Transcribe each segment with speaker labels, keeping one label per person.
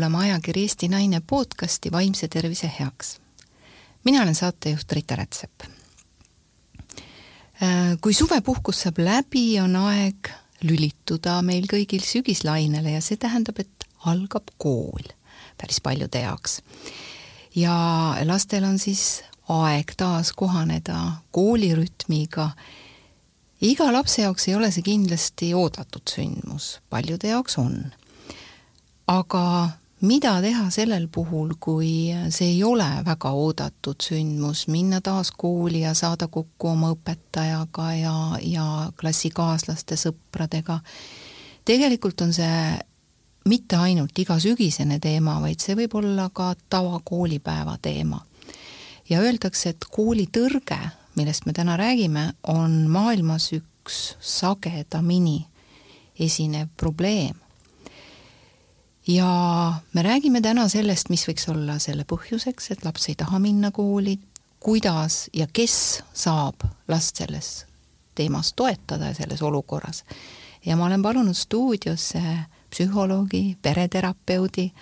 Speaker 1: kuulama ajakiri Eesti Naine podcasti Vaimse tervise heaks. mina olen saatejuht Rita Rätsep. Äh, kui suvepuhkus saab läbi, on aeg lülituda meil kõigil sügislainele ja see tähendab, et algab kool päris paljude jaoks. ja lastel on siis aeg taas kohaneda koolirütmiga. iga lapse jaoks ei ole see kindlasti oodatud sündmus, paljude jaoks on aga mida teha sellel puhul, kui see ei ole väga oodatud sündmus, minna taas kooli ja saada kokku oma õpetajaga ja, ja klassikaaslaste sõpradega. tegelikult on see mitte ainult igasügisene teema, vaid see võib olla ka tavakoolipäeva teema. ja öeldakse, et koolitõrge, millest me täna räägime, on maailmas üks sagedamini esinev probleem ja me räägime täna sellest, mis võiks olla selle põhjuseks, et laps ei taha minna kooli, kuidas ja kes saab last selles teemas toetada selles olukorras. ja ma olen palunud stuudiosse psühholoogi, pereterapeudi,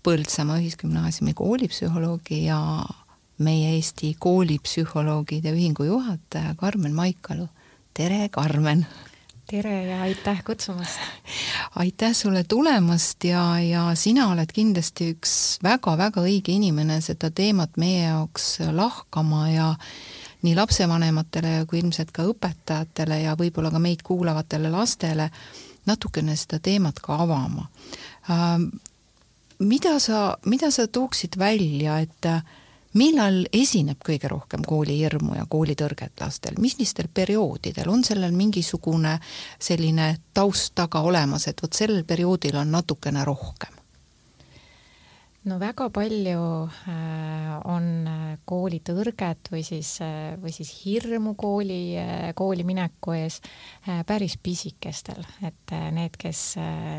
Speaker 1: Põltsamaa Ühisgümnaasiumi koolipsühholoogi ja meie Eesti koolipsühholoogide ühingu juhataja Karmen Maikalu. tere, Karmen!
Speaker 2: Tere ja aitäh kutsumast!
Speaker 1: aitäh sulle tulemast ja, ja sina oled kindlasti üks väga-väga õige inimene seda teemat meie jaoks lahkama ja nii lapsevanematele kui ilmselt ka õpetajatele ja võib-olla ka meid kuulavatele lastele natukene seda teemat ka avama. Ähm, mida sa, mida sa tooksid välja, et millal esineb kõige rohkem koolihirmu ja koolitõrget lastel, millistel perioodidel, on sellel mingisugune selline taust taga olemas, et vot sellel perioodil on natukene rohkem?
Speaker 2: No väga palju äh, on äh, koolitõrget või siis, äh, või siis hirmu kooli, kooli mineku ees päris pisikestel, et need, kes,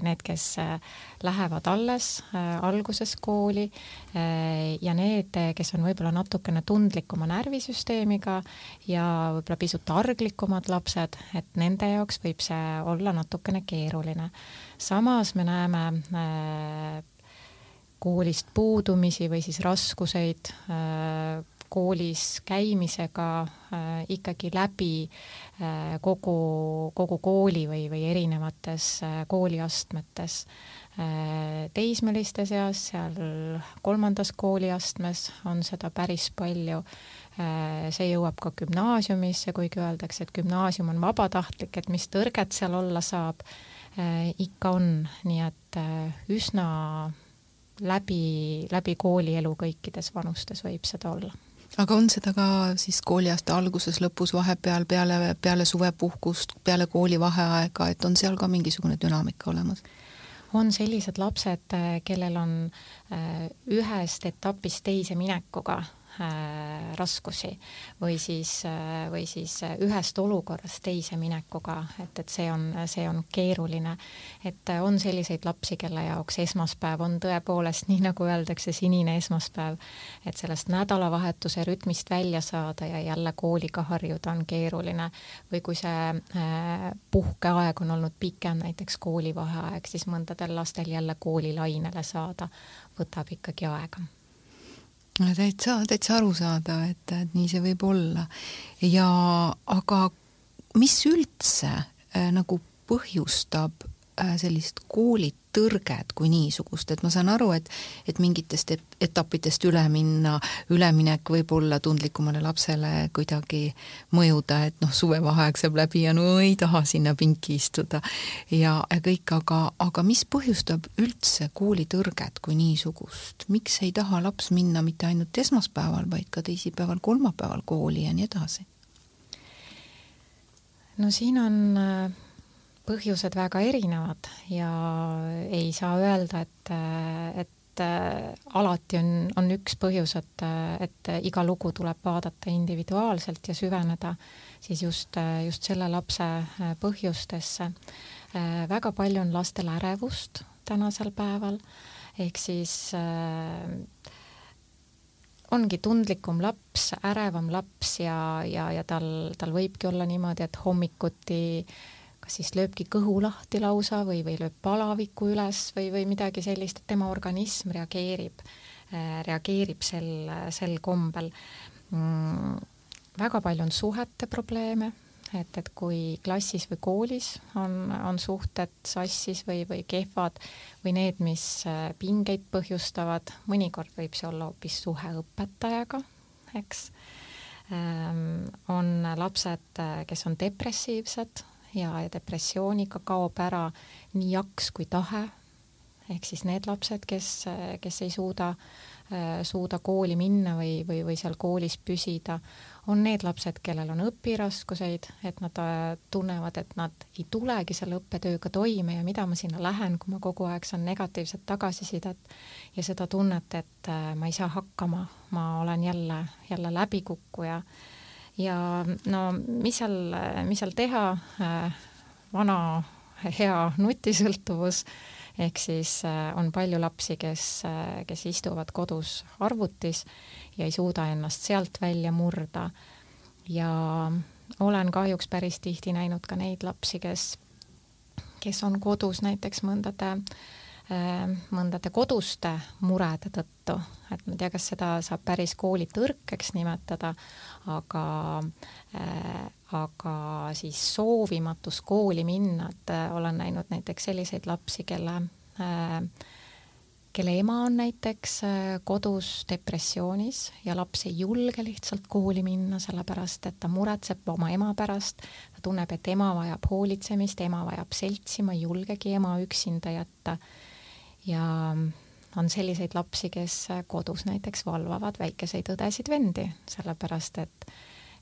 Speaker 2: need, kes lähevad alles alguses kooli ja need, kes on võib-olla natukene tundlikuma närvisüsteemiga ja võib-olla pisut arglikumad lapsed, et nende jaoks võib see olla natukene keeruline. samas me näeme koolist puudumisi või siis raskuseid äh, koolis käimisega äh, ikkagi läbi äh, kogu, kogu kooli või, või erinevates kooliastmetes. teismeliste seas, seal kolmandas kooliastmes on seda päris palju see jõuab ka gümnaasiumisse, kuigi öeldakse, et gümnaasium on vabatahtlik, et mis tõrget seal olla saab, ikka on, nii et üsna läbi, läbi koolielu kõikides vanustes võib seda olla
Speaker 1: aga on seda ka siis kooliaasta alguses, lõpus, vahepeal, peale, peale suvepuhkust, peale koolivaheaega, et on seal ka mingisugune dünaamika olemas?
Speaker 2: on sellised lapsed, kellel on äh, ühest etapist teise minekuga raskusi või siis äh,, või siis äh, ühest olukorrast teise minekuga, et, et see on, see on keeruline. et äh, on selliseid lapsi, kelle jaoks esmaspäev on tõepoolest, nii nagu öeldakse, sinine esmaspäev, et sellest nädalavahetuse rütmist välja saada ja jälle kooliga harjuda on keeruline. või kui see äh, puhkeaeg on olnud pikem, näiteks koolivaheaeg, siis mõndadel lastel jälle koolilainele saada võtab ikkagi aega
Speaker 1: täitsa, täitsa arusaadav, et, et nii see võib olla. ja aga mis üldse äh, nagu põhjustab sellist kooli tõrget kui niisugust, et ma saan aru, et et mingitest et, etappidest üle minna, üleminek võib olla tundlikumale lapsele kuidagi mõjuda, et noh, suvevaheaeg saab läbi ja no ei taha sinna pinki istuda ja kõik, aga, aga mis põhjustab üldse koolitõrget kui niisugust, miks ei taha laps minna mitte ainult esmaspäeval, vaid ka teisipäeval, kolmapäeval kooli ja nii edasi?
Speaker 2: no siin on äh põhjused väga erinevad ja ei saa öelda, et, et äh, alati on, on üks põhjus, et, et iga lugu tuleb vaadata individuaalselt ja süveneda siis just, just selle lapse äh, põhjustesse. Äh, väga palju on lastel ärevust tänasel päeval, ehk siis äh, ongi tundlikum laps, ärevam laps ja, ja, ja tal, tal võibki olla niimoodi, et hommikuti kas siis lööbki kõhu lahti lausa või, või lööb palaviku üles või, või midagi sellist, et tema organism reageerib, reageerib sel, sel kombel mm,. väga palju on suhete probleeme et, et kui klassis või koolis on, on suhted sassis või, või kehvad või need, mis äh, pingeid põhjustavad, mõnikord võib see olla hoopis suhe õpetajaga, eks ähm,. on lapsed, äh, kes on depressiivsed ja, ja depressiooniga kaob ära nii jaks kui tahe, ehk siis need lapsed, kes, kes ei suuda, äh, suuda kooli minna või, või, või seal koolis püsida on need lapsed, kellel on õpiraskuseid, et nad äh, tunnevad, et nad ei tulegi selle õppetööga toime ja mida ma sinna lähen, kui ma kogu aeg saan negatiivset tagasisidet ja seda tunnet, et äh, ma ei saa hakkama, ma olen jälle, jälle läbikukkuja. Ja no mis seal, mis seal teha, äh, vana hea nutisõltuvus ehk siis on palju lapsi, kes, kes istuvad kodus arvutis ja ei suuda ennast sealt välja murda. ja olen kahjuks päris tihti näinud ka neid lapsi, kes, kes on kodus näiteks mõndade äh, mõndade koduste murede tõttu, et ma ei tea, kas seda saab päris koolitõrkeks nimetada, aga äh, aga siis soovimatus kooli minna, et äh, olen näinud näiteks selliseid lapsi, kelle äh, kelle ema on näiteks äh, kodus depressioonis ja laps ei julge lihtsalt kooli minna, sellepärast et ta muretseb oma ema pärast, ta tunneb, et ema vajab hoolitsemist, ema vajab seltsi, ma ei julgegi ema üksinda jätta. Ja on selliseid lapsi, kes kodus näiteks valvavad väikeseid õdesid-vendi, sellepärast et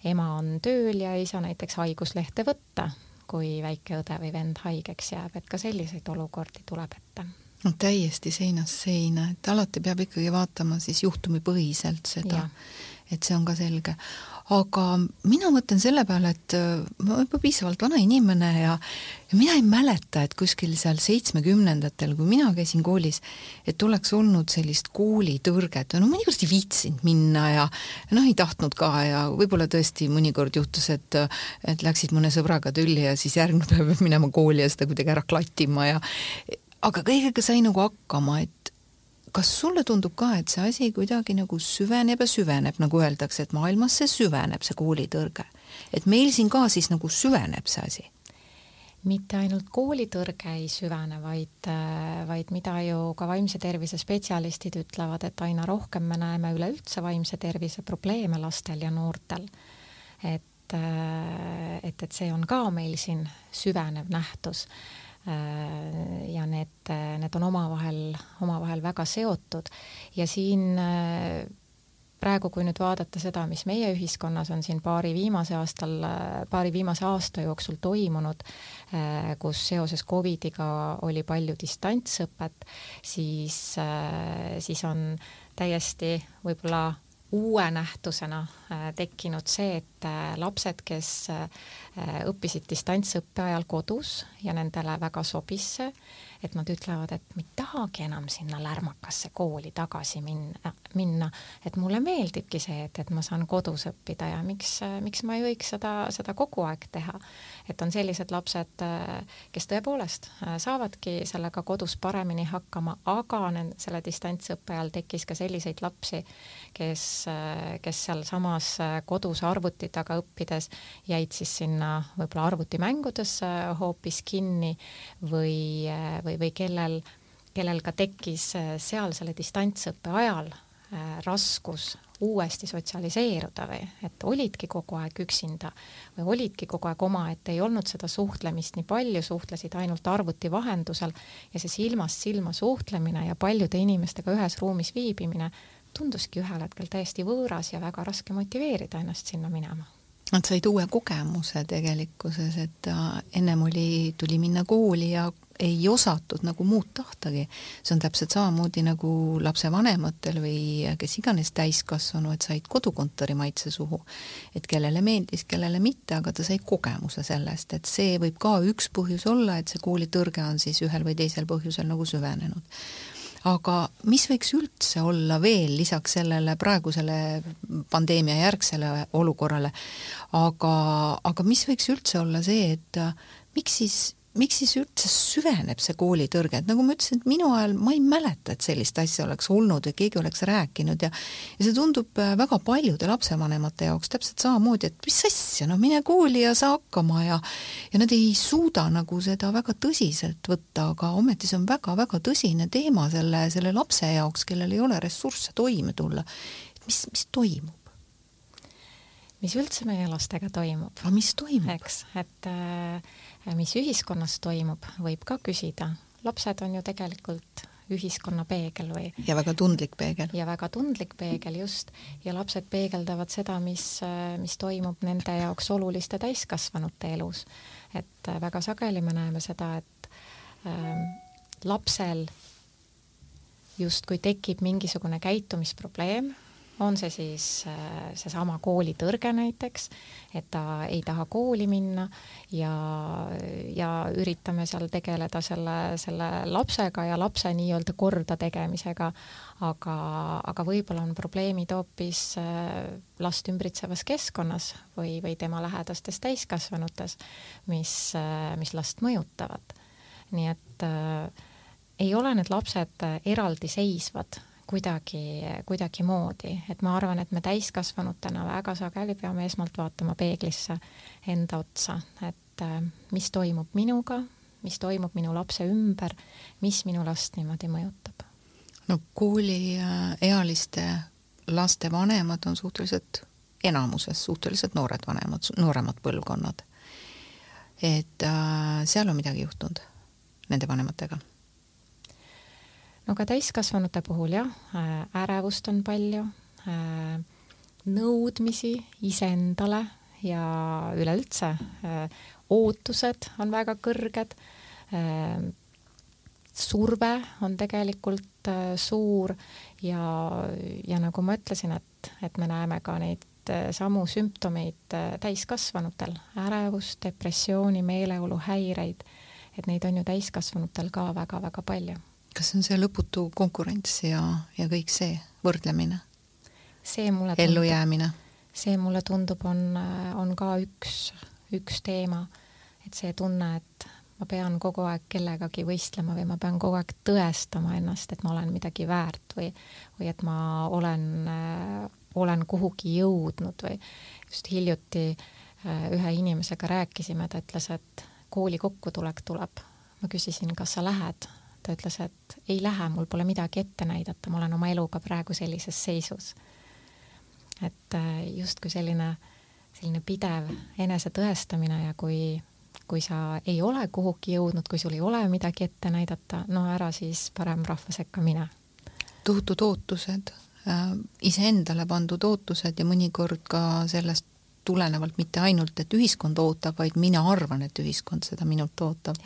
Speaker 2: ema on tööl ja ei saa näiteks haiguslehte võtta, kui väike õde või vend haigeks jääb, et ka selliseid olukordi tuleb ette.
Speaker 1: No täiesti seinast seina, et alati peab ikkagi vaatama siis juhtumipõhiselt seda, et see on ka selge. aga mina mõtlen selle peale, et äh, ma olen juba piisavalt vana inimene ja, ja mina ei mäleta, et kuskil seal seitsmekümnendatel, kui mina käisin koolis, et oleks olnud sellist koolitõrget, no mõnikord ei viitsinud minna ja noh, ei tahtnud ka ja võib-olla tõesti mõnikord juhtus, et et läksid mõne sõbraga tülli ja siis järgmine päev peab minema kooli ja seda kuidagi ära klattima ja aga kõigega sai nagu hakkama, et kas sulle tundub ka, et see asi kuidagi nagu süveneb ja süveneb, nagu öeldakse, et maailmas see süveneb, see koolitõrge. et meil siin ka siis nagu süveneb see asi?
Speaker 2: mitte ainult koolitõrge ei süvene, vaid, vaid mida ju ka vaimse tervise spetsialistid ütlevad, et aina rohkem me näeme üleüldse vaimse tervise probleeme lastel ja noortel. et, et, et see on ka meil siin süvenev nähtus Äh, ja need, need on omavahel, omavahel väga seotud. Ja siin äh, praegu, kui nüüd vaadata seda, mis meie ühiskonnas on siin paari viimase aastal, paari viimase aasta jooksul toimunud, äh, kus seoses Covidiga oli palju distantsõpet, siis, siis on täiesti võib-olla uue nähtusena tekkinud see, et lapsed, kes õppisid distantsõppe ajal kodus ja nendele väga sobis see, et nad ütlevad, et ma ei tahagi enam sinna lärmakasse kooli tagasi minna, minna, et mulle meeldibki see, et, et ma saan kodus õppida ja miks, miks ma ei võiks seda, seda kogu aeg teha. et on sellised lapsed, kes tõepoolest saavadki sellega kodus paremini hakkama, aga selle distantsõppe ajal tekkis ka selliseid lapsi, kes, kes sealsamas kodus arvuti taga õppides jäid siis sinna võib-olla arvutimängudesse hoopis kinni või, või, või kellel, kellel ka tekkis äh, seal selle distantsõppe ajal äh, raskus uuesti sotsialiseeruda või et olidki kogu aeg üksinda või olidki kogu aeg omaette, ei olnud seda suhtlemist nii palju, suhtlesid ainult arvuti vahendusel ja see silmast silma suhtlemine ja paljude inimestega ühes ruumis viibimine tunduski ühel hetkel täiesti võõras ja väga raske motiveerida ennast sinna minema.
Speaker 1: Nad said uue kogemuse tegelikkuses, et ennem oli, tuli minna kooli ja ei osatud nagu muud tahtagi. see on täpselt samamoodi nagu lapsevanematel või kes iganes täiskasvanu, et said kodukontori maitse suhu. et kellele meeldis, kellele mitte, aga ta sai kogemuse sellest, et see võib ka üks põhjus olla, et see koolitõrge on siis ühel või teisel põhjusel nagu süvenenud aga mis võiks üldse olla veel lisaks sellele praegusele pandeemia järgsele olukorrale, aga, aga mis võiks üldse olla see, et miks siis miks siis üldse süveneb see koolitõrge, et nagu ma ütlesin, et minu ajal ma ei mäleta, et sellist asja oleks olnud või keegi oleks rääkinud ja ja see tundub äh, väga paljude lapsevanemate jaoks täpselt samamoodi, et mis asja, no mine kooli ja saa hakkama ja ja nad ei suuda nagu seda väga tõsiselt võtta, aga ometi see on väga-väga tõsine teema selle, selle lapse jaoks, kellel ei ole ressursse toime tulla. mis, mis toimub?
Speaker 2: Mis üldse meie lastega toimub?
Speaker 1: aga mis toimub?
Speaker 2: eks, et äh, mis ühiskonnas toimub, võib ka küsida. lapsed on ju tegelikult ühiskonna peegel või
Speaker 1: ja väga tundlik peegel.
Speaker 2: ja väga tundlik peegel, just. ja lapsed peegeldavad seda, mis, mis toimub nende jaoks oluliste täiskasvanute elus. et väga sageli me näeme seda, et äh, lapsel justkui tekib mingisugune käitumisprobleem on see siis äh, seesama koolitõrge näiteks, et ta ei taha kooli minna ja, ja üritame seal tegeleda selle, selle lapsega ja lapse nii-öelda korda tegemisega, aga, aga võib-olla on probleemid hoopis äh, last ümbritsevas keskkonnas või, või tema lähedastes täiskasvanutes, mis, äh, mis last mõjutavad. nii et äh, ei ole need lapsed eraldiseisvad kuidagi, kuidagimoodi, et ma arvan, et me täiskasvanutena väga sageli peame esmalt vaatama peeglisse enda otsa, et äh, mis toimub minuga, mis toimub minu lapse ümber, mis minu last niimoodi mõjutab.
Speaker 1: no kooliealiste laste vanemad on suhteliselt, enamuses suhteliselt noored vanemad, nooremad põlvkonnad. et äh, seal on midagi juhtunud nende vanematega
Speaker 2: no ka täiskasvanute puhul jah, äh, ärevust on palju, äh, nõudmisi iseendale ja üleüldse äh, ootused on väga kõrged, surve on tegelikult suur ja, ja nagu ma ütlesin, et, et me näeme ka neid samu sümptomeid täiskasvanutel, ärevust, depressiooni, meeleoluhäireid, et neid on ju täiskasvanutel ka väga-väga palju
Speaker 1: kas see on see lõputu konkurents ja, ja kõik see võrdlemine?
Speaker 2: see mulle
Speaker 1: ellujäämine?
Speaker 2: see mulle tundub, on, on ka üks, üks teema, et see tunne, et ma pean kogu aeg kellegagi võistlema või ma pean kogu aeg tõestama ennast, et ma olen midagi väärt või, või et ma olen olen kuhugi jõudnud või just hiljuti äh, ühe inimesega rääkisime, ta ütles, et kooli kokkutulek tuleb. ma küsisin, kas sa lähed, ta ütles, et ei lähe, mul pole midagi ette näidata, ma olen oma eluga praegu sellises seisus. et äh, justkui selline, selline pidev enesetõestamine ja kui, kui sa ei ole kuhugi jõudnud, kui sul ei ole midagi ette näidata, no ära siis parem rahva sekka mine.
Speaker 1: tohutud ootused äh,, iseendale pandud ootused ja mõnikord ka sellest tulenevalt mitte ainult, et ühiskond ootab, vaid mina arvan, et ühiskond seda minult ootab.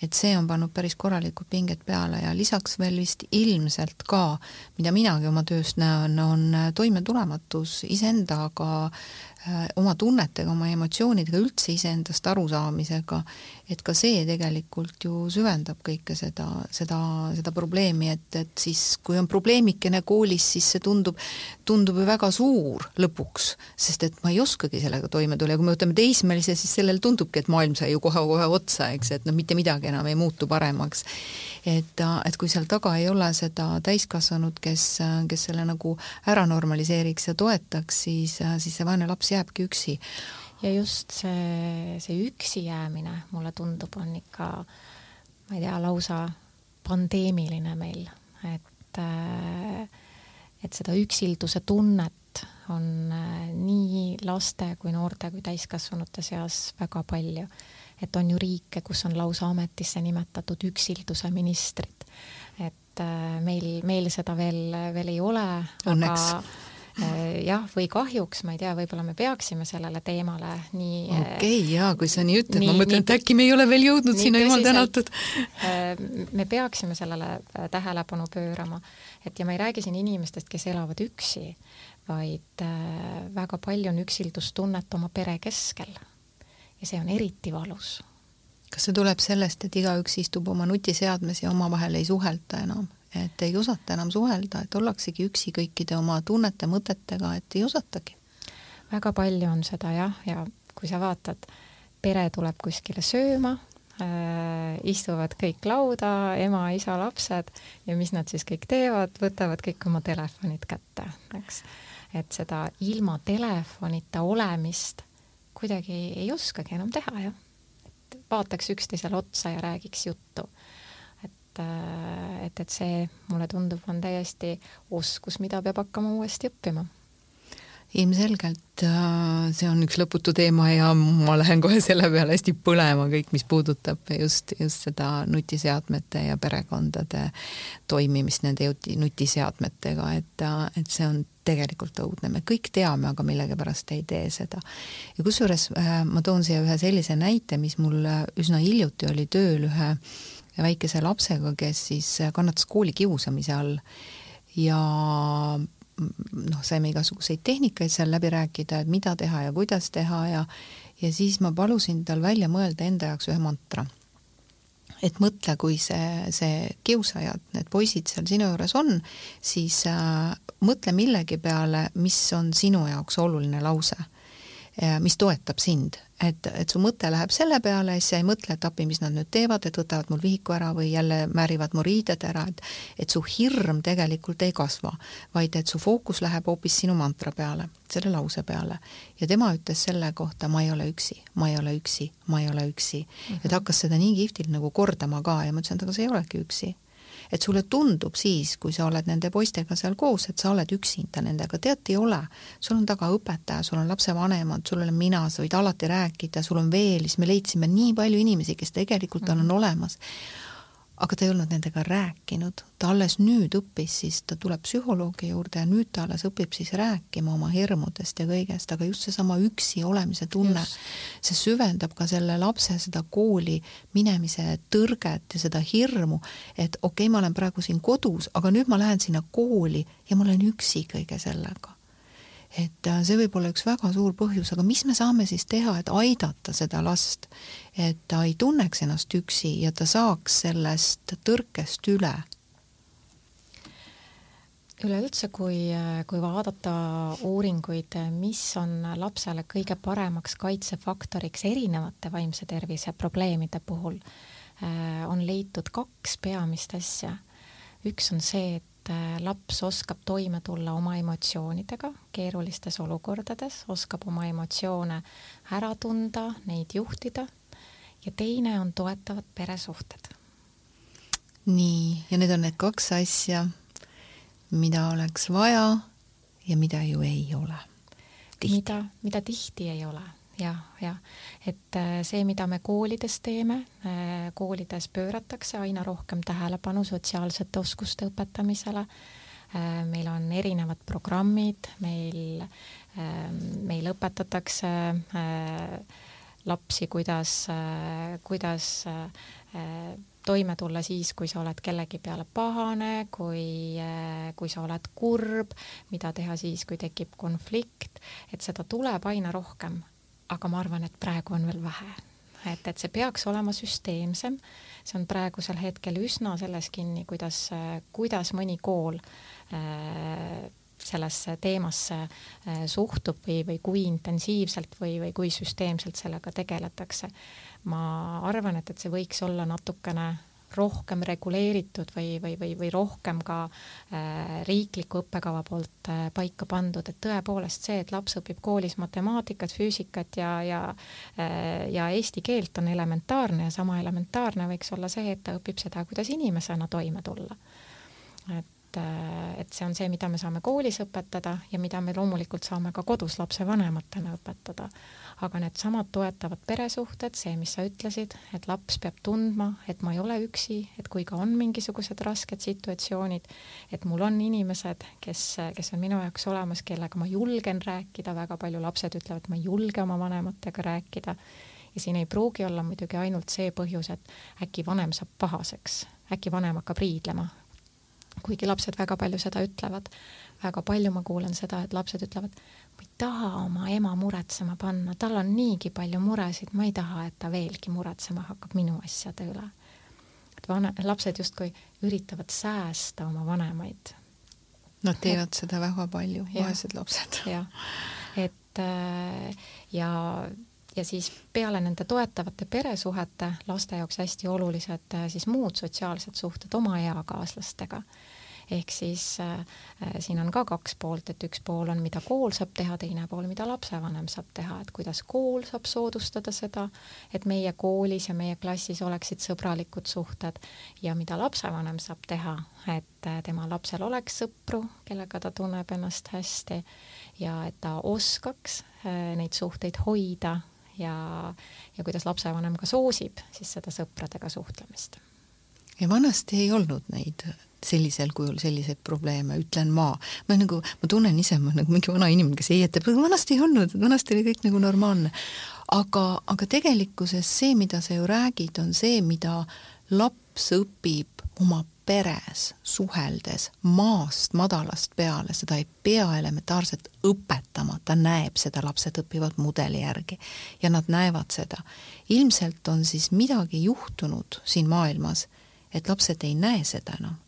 Speaker 1: et see on pannud päris korralikud pinged peale ja lisaks veel vist ilmselt ka, mida minagi oma töös näen, on toimetulematus iseendaga, oma tunnetega, oma emotsioonidega, üldse iseendast arusaamisega, et ka see tegelikult ju süvendab kõike seda, seda, seda probleemi, et, et siis kui on probleemikene koolis, siis see tundub, tundub ju väga suur lõpuks, sest et ma ei oskagi sellega toime tulla ja kui me võtame teismelise, siis sellel tundubki, et maailm sai ju kohe-kohe otsa, eks, et noh, mitte midagi enam ei muutu paremaks. et, et kui seal taga ei ole seda täiskasvanut, kes, kes selle nagu ära normaliseeriks ja toetaks, siis, siis see vaene laps jääbki üksi
Speaker 2: ja just see, see üksi jäämine, mulle tundub, on ikka, ma ei tea, lausa pandeemiline meil, et, äh, et seda üksilduse tunnet on äh, nii laste kui noorte kui täiskasvanute seas väga palju. et on ju riike, kus on lausa ametisse nimetatud üksilduse ministrid. et äh, meil, meil seda veel, veel ei ole.
Speaker 1: õnneks aga
Speaker 2: jah, või kahjuks, ma ei tea, võib-olla me peaksime sellele teemale nii
Speaker 1: äh, okei okay,, jaa, kui sa nii ütled, ma mõtlen, et äkki me ei ole veel jõudnud sinna, jumal tänatud.
Speaker 2: Äh, me peaksime sellele tähelepanu pöörama, et ja ma ei räägi siin inimestest, kes elavad üksi, vaid väga palju on üksildustunnet oma pere keskel. ja see on eriti valus.
Speaker 1: kas see tuleb sellest, et igaüks istub oma nutiseadmes ja omavahel ei suhelda enam? Et ei osata enam suhelda, et ollaksegi üksi kõikide oma tunnete, mõtetega, et ei osatagi.
Speaker 2: väga palju on seda jah, ja kui sa vaatad pere tuleb kuskile sööma äh,, istuvad kõik lauda, ema, isa, lapsed ja mis nad siis kõik teevad, võtavad kõik oma telefonid kätte, eks. et seda ilma telefonita olemist kuidagi ei oskagi enam teha, jah. et vaataks üksteisele otsa ja räägiks juttu. Et, äh, et, et see, mulle tundub, on täiesti oskus, mida peab hakkama uuesti õppima
Speaker 1: ilmselgelt äh, see on üks lõputu teema ja ma lähen kohe selle peale hästi põlema, kõik, mis puudutab just, just seda nutiseadmete ja perekondade toimimist nende nutiseadmetega, et, et see on tegelikult õudne, me kõik teame, aga millegipärast ei tee seda. ja kusjuures äh, ma toon siia ühe sellise näite, mis mul üsna hiljuti oli tööl ühe väikese lapsega, kes siis kannatas koolikiusamise all ja noh, saime igasuguseid tehnikaid seal läbi rääkida, et mida teha ja kuidas teha ja ja siis ma palusin tal välja mõelda enda jaoks ühe mantra. et mõtle, kui see, see kiusajad, need poisid seal sinu juures on, siis äh, mõtle millegi peale, mis on sinu jaoks oluline lause, mis toetab sind et, et su mõte läheb selle peale ja siis sa ei mõtle, et appi, mis nad nüüd teevad, et võtavad mul vihiku ära või jälle määrivad mu riided ära, et et su hirm tegelikult ei kasva, vaid et su fookus läheb hoopis sinu mantra peale, selle lause peale. ja tema ütles selle kohta, ma ei ole üksi, ma ei ole üksi, ma ei ole üksi mm. -hmm. et hakkas seda nii kihvtilt nagu kordama ka ja ma ütlesin, et aga sa ei olegi üksi et sulle tundub siis, kui sa oled nende poistega seal koos, et sa oled üksinda nendega, tead, ei ole. sul on taga õpetaja, sul on lapsevanemad, sul olen mina, sa võid alati rääkida, sul on veel, siis me leidsime nii palju inimesi, kes tegelikult mm -hmm. on olemas aga ta ei olnud nendega rääkinud, ta alles nüüd õppis siis, ta tuleb psühholoogi juurde ja nüüd ta alles õpib siis rääkima oma hirmudest ja kõigest, aga just seesama üksi olemise tunne, see süvendab ka selle lapse seda kooli minemise tõrget ja seda hirmu, et okei okay,, ma olen praegu siin kodus, aga nüüd ma lähen sinna kooli ja ma olen üksi kõige sellega et äh, see võib olla üks väga suur põhjus, aga mis me saame siis teha, et aidata seda last, et ta ei tunneks ennast üksi ja ta saaks sellest tõrkest üle?
Speaker 2: üleüldse, kui, kui vaadata uuringuid, mis on lapsele kõige paremaks kaitsefaktoriks erinevate vaimse tervise probleemide puhul, äh, on leitud kaks peamist asja. üks on see, et et äh, laps oskab toime tulla oma emotsioonidega keerulistes olukordades, oskab oma emotsioone ära tunda, neid juhtida ja teine on toetavad peresuhted.
Speaker 1: nii, ja need on need kaks asja, mida oleks vaja ja mida ju ei ole.
Speaker 2: mida, mida tihti ei ole jah, jah, et äh, see, mida me koolides teeme, äh, koolides pööratakse aina rohkem tähelepanu sotsiaalsete oskuste õpetamisele. Äh, meil on erinevad programmid, meil, meil õpetatakse lapsi, kuidas, kuidas toime tulla siis, kui sa oled kellegi peale pahane, kui, kui sa oled kurb, mida teha siis, kui tekib konflikt, et seda tuleb aina rohkem, aga ma arvan, et praegu on veel vähe. et, et see peaks olema süsteemsem, see on praegusel hetkel üsna selles kinni, kuidas, kuidas mõni kool äh, sellesse teemasse äh, suhtub või, või kui intensiivselt või, või kui süsteemselt sellega tegeletakse. ma arvan, et, et see võiks olla natukene rohkem reguleeritud või, või, või, või rohkem ka äh, riikliku õppekava poolt äh, paika pandud, et tõepoolest see, et laps õpib koolis matemaatikat, füüsikat ja, ja äh, ja eesti keelt on elementaarne ja sama elementaarne võiks olla see, et ta õpib seda, kuidas inimesena toime tulla. et äh, et see on see, mida me saame koolis õpetada ja mida me loomulikult saame ka kodus lapsevanematena õpetada. Aga needsamad toetavad peresuhted, see, mis sa ütlesid, et laps peab tundma, et ma ei ole üksi, et kui ka on mingisugused rasked situatsioonid, et mul on inimesed, kes, kes on minu jaoks olemas, kellega ma julgen rääkida, väga palju lapsed ütlevad, ma ei julge oma vanematega rääkida. Ja siin ei pruugi olla muidugi ainult see põhjus, et äkki vanem saab pahaseks, äkki vanem hakkab riidlema, kuigi lapsed väga palju seda ütlevad. väga palju ma kuulen seda, et lapsed ütlevad, ma ei taha oma ema muretsema panna, tal on niigi palju muresid, ma ei taha, et ta veelgi muretsema hakkab minu asjade üle. et vane, lapsed justkui üritavad säästa oma vanemaid.
Speaker 1: Nad teevad et, seda väga palju, vaesed lapsed.
Speaker 2: jah, et äh, ja ja siis peale nende toetavate peresuhete laste jaoks hästi olulised äh, siis muud sotsiaalsed suhted oma eakaaslastega ehk siis äh, äh, siin on ka kaks poolt, et üks pool on, mida kool saab teha, teine pool, mida lapsevanem saab teha, et kuidas kool saab soodustada seda, et meie koolis ja meie klassis oleksid sõbralikud suhted. Ja mida lapsevanem saab teha, et äh, tema lapsel oleks sõpru, kellega ta tunneb ennast hästi ja et ta oskaks äh, neid suhteid hoida ja, ja kuidas lapsevanem ka soosib siis seda sõpradega suhtlemist.
Speaker 1: Ja vanasti ei olnud neid sellisel kujul selliseid probleeme, ütlen ma. ma nagu, ma tunnen ise, ma nagu mingi vana inimene, kes heietab, vanasti ei olnud, vanasti oli kõik nagu normaalne. aga, aga tegelikkuses see, mida sa ju räägid, on see, mida laps õpib oma peres suheldes maast madalast peale, seda ei pea elementaarselt õpetama, ta näeb seda, lapsed õpivad mudeli järgi ja nad näevad seda. ilmselt on siis midagi juhtunud siin maailmas, et lapsed ei näe seda enam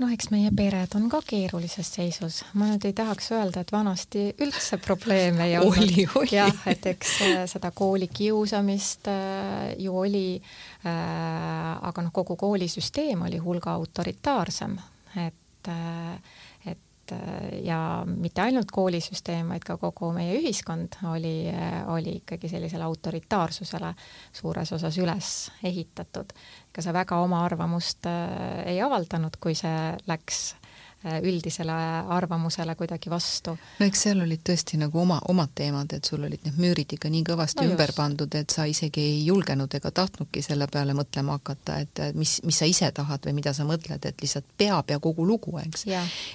Speaker 2: noh, eks meie pered on ka keerulises seisus, ma nüüd ei tahaks öelda, et vanasti üldse probleeme ei
Speaker 1: olnud.
Speaker 2: jah, et eks äh, seda koolikiusamist äh, ju oli äh,, aga noh, kogu koolisüsteem oli hulga autoritaarsem, et äh, et ja mitte ainult koolisüsteem, vaid ka kogu meie ühiskond oli, oli ikkagi sellisele autoritaarsusele suures osas üles ehitatud. ega sa väga oma arvamust äh, ei avaldanud, kui see läks Äh, üldisele arvamusele kuidagi vastu.
Speaker 1: no eks seal olid tõesti nagu oma, omad teemad, et sul olid need müürid ikka nii kõvasti no ümber pandud, et sa isegi ei julgenud ega tahtnudki selle peale mõtlema hakata, et mis, mis sa ise tahad või mida sa mõtled, et lihtsalt peab ja kogu lugu, eks.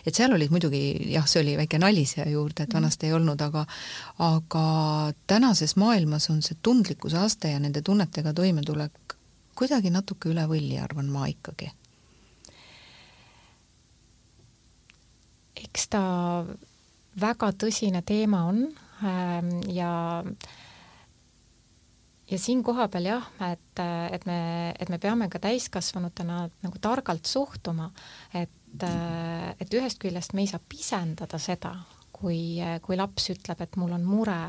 Speaker 1: et seal olid muidugi jah, see oli väike nali siia juurde, et mhm. vanasti mm. ei olnud, aga aga tänases maailmas on see tundlikkuse aste ja nende tunnetega toimetulek kuidagi natuke üle võlli, arvan ma ikkagi
Speaker 2: eks ta väga tõsine teema on ähm, ja ja siin kohapeal jah, et, et me, et me peame ka täiskasvanutena nagu targalt suhtuma, et, et ühest küljest me ei saa pisendada seda, kui, kui laps ütleb, et mul on mure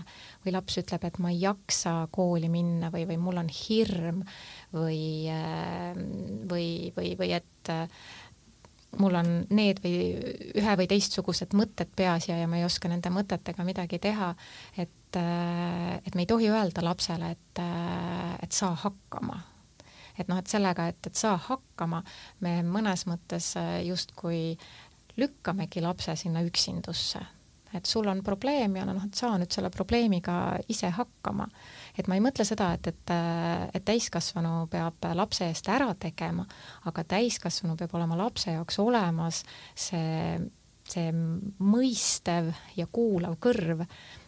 Speaker 2: või laps ütleb, et ma ei jaksa kooli minna või, või mul on hirm või, või, või, või et mul on need või ühe või teistsugused mõtted peas ja, ja ma ei oska nende mõtetega midagi teha, et, äh, et me ei tohi öelda lapsele, et, äh, et saa hakkama. et noh, et sellega, et, et saa hakkama, me mõnes mõttes äh, justkui lükkamegi lapse sinna üksindusse. et sul on probleem ja noh, et saa nüüd selle probleemiga ise hakkama et ma ei mõtle seda, et, et, et täiskasvanu peab lapse eest ära tegema, aga täiskasvanu peab olema lapse jaoks olemas see, see mõistev ja kuulav kõrv,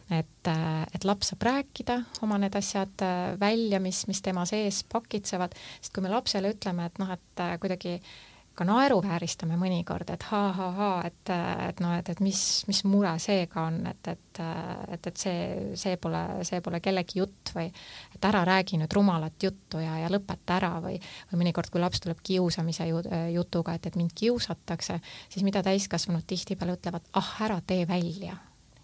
Speaker 2: et, et laps saab rääkida oma need asjad välja, mis, mis tema sees pakitsevad, sest kui me lapsele ütleme, et noh, et kuidagi äh, ka naeruvääristame mõnikord, et ha-ha-ha, et, et noh, et, et mis, mis mure seega on, et, et, et, et see, see pole, see pole kellegi jutt või et ära räägi nüüd rumalat juttu ja, ja lõpeta ära või, või mõnikord, kui laps tuleb kiusamise jutuga, et, et mind kiusatakse, siis mida täiskasvanud tihtipeale ütlevad, ah, ära tee välja.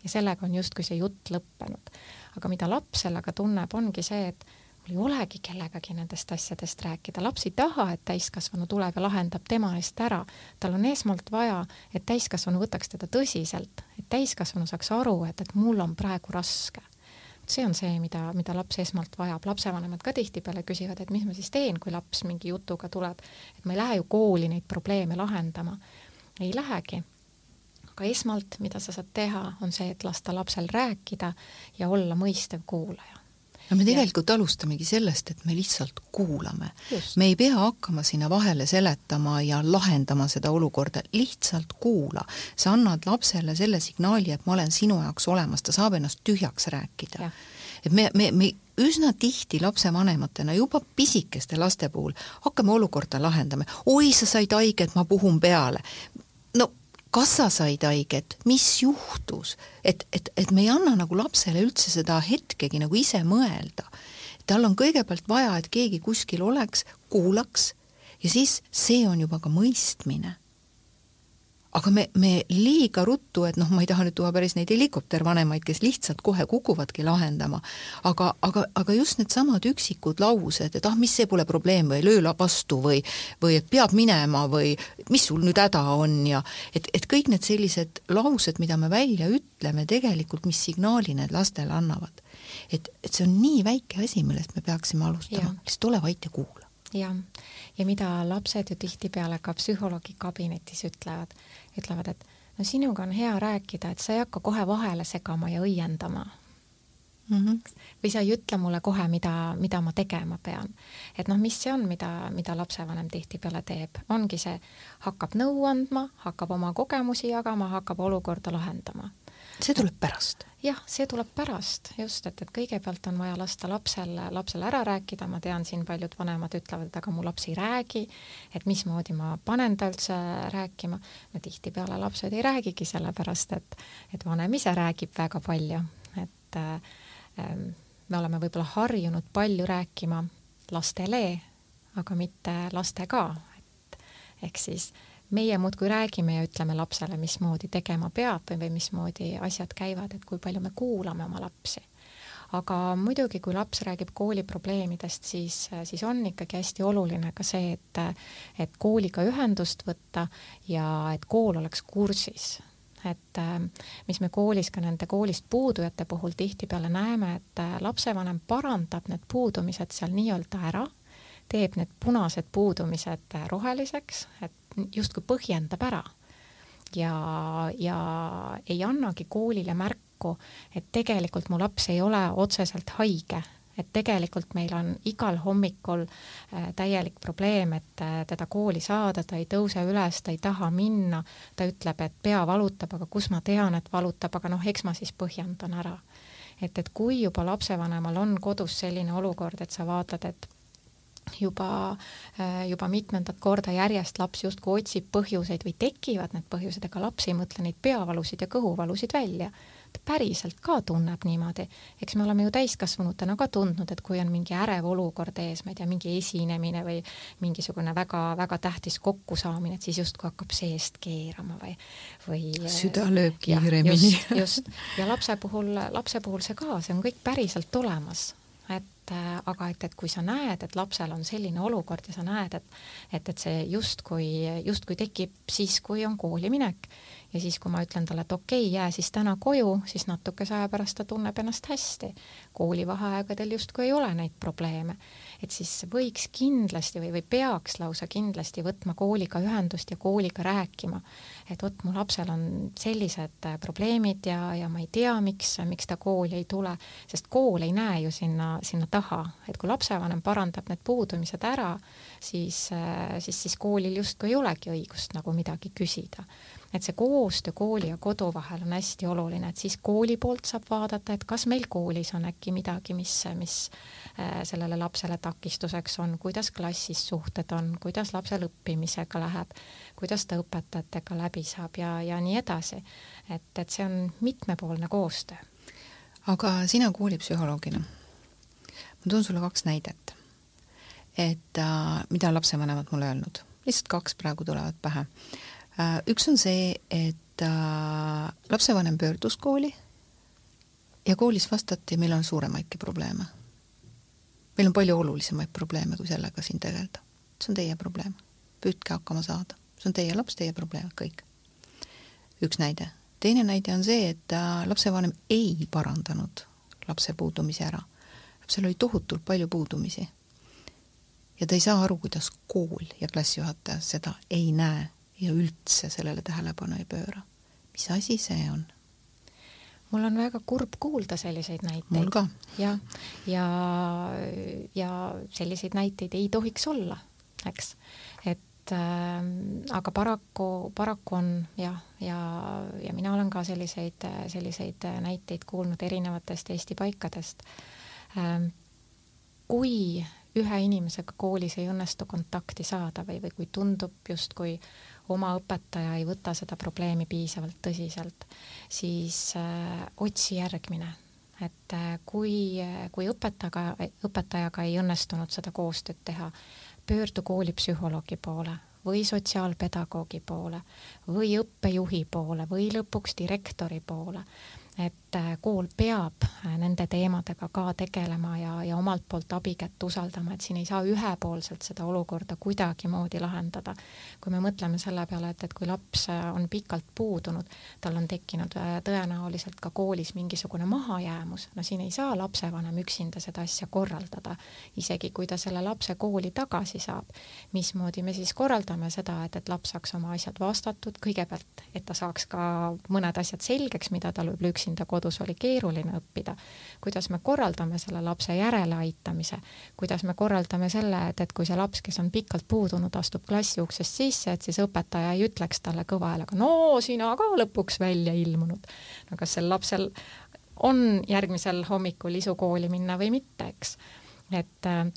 Speaker 2: ja sellega on justkui see jutt lõppenud. aga mida laps sellega tunneb, ongi see, et mul ei olegi kellegagi nendest asjadest rääkida, laps ei taha, et täiskasvanu tuleb ja lahendab tema eest ära. tal on esmalt vaja, et täiskasvanu võtaks teda tõsiselt, et täiskasvanu saaks aru, et, et mul on praegu raske. see on see, mida, mida laps esmalt vajab, lapsevanemad ka tihtipeale küsivad, et mis ma siis teen, kui laps mingi jutuga tuleb, et ma ei lähe ju kooli neid probleeme lahendama. ei lähegi aga esmalt, mida sa saad teha, on see, et lasta lapsel rääkida ja olla mõistev kuulaja
Speaker 1: no me tegelikult ja. alustamegi sellest, et me lihtsalt kuulame. me ei pea hakkama sinna vahele seletama ja lahendama seda olukorda, lihtsalt kuula. sa annad lapsele selle signaali, et ma olen sinu jaoks olemas, ta saab ennast tühjaks rääkida. et me, me, me üsna tihti lapsevanematena, juba pisikeste laste puhul, hakkame olukorda lahendama. oi, sa said haiget, ma puhun peale. no kas sa said haiget, mis juhtus, et, et, et me ei anna nagu lapsele üldse seda hetkegi nagu ise mõelda. tal on kõigepealt vaja, et keegi kuskil oleks, kuulaks ja siis see on juba ka mõistmine. Aga me, me liiga ruttu, et noh, ma ei taha nüüd tuua päris neid helikoptervanemaid, kes lihtsalt kohe kukuvadki lahendama, aga, aga, aga just needsamad üksikud laused, et ah, mis see pole probleem või löö vastu või või et peab minema või mis sul nüüd häda on ja et, et kõik need sellised laused, mida me välja ütleme tegelikult, mis signaali need lastele annavad. et, et see on nii väike asi, millest me peaksime alustama, lihtsalt ole vait ja kuula.
Speaker 2: Jah, ja mida lapsed ju tihtipeale ka psühholoogi kabinetis ütlevad, ütlevad, et no sinuga on hea rääkida, et sa ei hakka kohe vahele segama ja õiendama mm. -hmm. või sa ei ütle mulle kohe, mida, mida ma tegema pean. et noh, mis see on, mida, mida lapsevanem tihtipeale teeb, ongi see, hakkab nõu andma, hakkab oma kogemusi jagama, hakkab olukorda lahendama
Speaker 1: see tuleb pärast?
Speaker 2: jah, see tuleb pärast, just, et, et kõigepealt on vaja lasta lapsel, lapsel ära rääkida, ma tean, siin paljud vanemad ütlevad, et aga mu laps ei räägi, et mismoodi ma panen ta üldse rääkima. no tihtipeale lapsed ei räägigi, sellepärast et, et vanem ise räägib väga palju, et äh, me oleme võib-olla harjunud palju rääkima lastele, aga mitte lastega, et ehk siis äh, meie muudkui räägime ja ütleme lapsele, mismoodi tegema peab või, või mismoodi asjad käivad, et kui palju me kuulame oma lapsi. aga muidugi, kui laps räägib kooli probleemidest, siis, siis on ikkagi hästi oluline ka see, et, et kooliga ühendust võtta ja et kool oleks kursis et mis me koolis ka nende koolist puudujate puhul tihtipeale näeme, et lapsevanem parandab need puudumised seal nii-öelda ära, teeb need punased puudumised roheliseks, et justkui põhjendab ära. Ja, ja ei annagi koolile märku, et tegelikult mu laps ei ole otseselt haige, et tegelikult meil on igal hommikul äh, täielik probleem, et äh, teda kooli saada, ta ei tõuse üles, ta ei taha minna, ta ütleb, et pea valutab, aga kus ma tean, et valutab, aga noh, eks ma siis põhjendan ära. et, et kui juba lapsevanemal on kodus selline olukord, et sa vaatad, et juba, äh, juba mitmendat korda järjest laps justkui otsib põhjuseid või tekivad need põhjused, ega laps ei mõtle neid peavalusid ja kõhuvalusid välja. ta päriselt ka tunneb niimoodi, eks me oleme ju täiskasvanutena ka tundnud, et kui on mingi ärev olukord ees, ma ei tea, mingi esinemine või mingisugune väga-väga tähtis kokkusaamine, et siis justkui hakkab seest keerama või, või
Speaker 1: süda lööb kiiremini.
Speaker 2: just, just, ja lapse puhul, lapse puhul see ka, see on kõik päriselt olemas et äh, aga et, et kui sa näed, et lapsel on selline olukord ja sa näed, et et, et see justkui, justkui tekib siis, kui on kooli minek ja siis, kui ma ütlen talle, et okei okay,, jää siis täna koju, siis natukese aja pärast ta tunneb ennast hästi. koolivaheaegadel justkui ei ole neid probleeme. Et siis võiks kindlasti või, või peaks lausa kindlasti võtma kooliga ühendust ja kooliga rääkima, et vot mu lapsel on sellised äh, probleemid ja, ja ma ei tea, miks, miks ta kooli ei tule, sest kool ei näe ju sinna, sinna taha, et kui lapsevanem parandab need puudumised ära, siis, äh, siis, siis koolil justkui ei olegi õigust nagu midagi küsida et see koostöö kooli ja kodu vahel on hästi oluline, et siis kooli poolt saab vaadata, et kas meil koolis on äkki midagi, mis, mis äh, sellele lapsele takistuseks on, kuidas klassis suhted on, kuidas lapsel õppimisega läheb, kuidas ta õpetajatega läbi saab ja, ja nii edasi. et, et see on mitmepoolne koostöö.
Speaker 1: aga sina koolipsühholoogina, ma toon sulle kaks näidet, et äh, mida lapsevanemad mulle öelnud, lihtsalt kaks praegu tulevad pähe Äh, üks on see, et äh, lapsevanem pöördus kooli ja koolis vastati, meil on suuremaidki probleeme. meil on palju olulisemaid probleeme, kui sellega siin tegeleda. see on teie probleem, püüdke hakkama saada, see on teie laps, teie probleem, kõik. üks näide. teine näide on see, et äh, lapsevanem ei parandanud lapse puudumisi ära. lapsel oli tohutult palju puudumisi. ja ta ei saa aru, kuidas kool ja klassijuhataja seda ei näe ja üldse sellele tähelepanu ei pööra. mis asi see on?
Speaker 2: mul on väga kurb kuulda selliseid näiteid. jah, ja, ja, ja selliseid näiteid ei tohiks olla, eks. et äh, aga paraku, paraku on jah, ja, ja mina olen ka selliseid, selliseid näiteid kuulnud erinevatest Eesti paikadest äh,. kui ühe inimesega koolis ei õnnestu kontakti saada või, või kui tundub justkui oma õpetaja ei võta seda probleemi piisavalt tõsiselt, siis äh, otsi järgmine. et äh, kui, kui õpetajaga, õpetajaga ei õnnestunud seda koostööd teha, pöördu koolipsühholoogi poole või sotsiaalpedagoogi poole või õppejuhi poole või lõpuks direktori poole et äh, kool peab äh, nende teemadega ka tegelema ja, ja omalt poolt abikätt usaldama, et siin ei saa ühepoolselt seda olukorda kuidagimoodi lahendada. kui me mõtleme selle peale, et, et kui laps äh, on pikalt puudunud, tal on tekkinud tõenäoliselt ka koolis mingisugune mahajäämus, no siin ei saa lapsevanem üksinda seda asja korraldada, isegi kui ta selle lapse kooli tagasi saab. mismoodi me siis korraldame seda, et, et laps saaks oma asjad vastatud, kõigepealt, et ta saaks ka mõned asjad selgeks, mida tal võib-olla üksinda üksinda kodus oli keeruline õppida, kuidas me korraldame selle lapse järeleaitamise, kuidas me korraldame selle, et, et kui see laps, kes on pikalt puudunud, astub klassi uksest sisse, et siis õpetaja ei ütleks talle kõva häälega, no sina ka lõpuks välja ilmunud. no kas sel lapsel on järgmisel hommikul isu kooli minna või mitte, eks. et äh,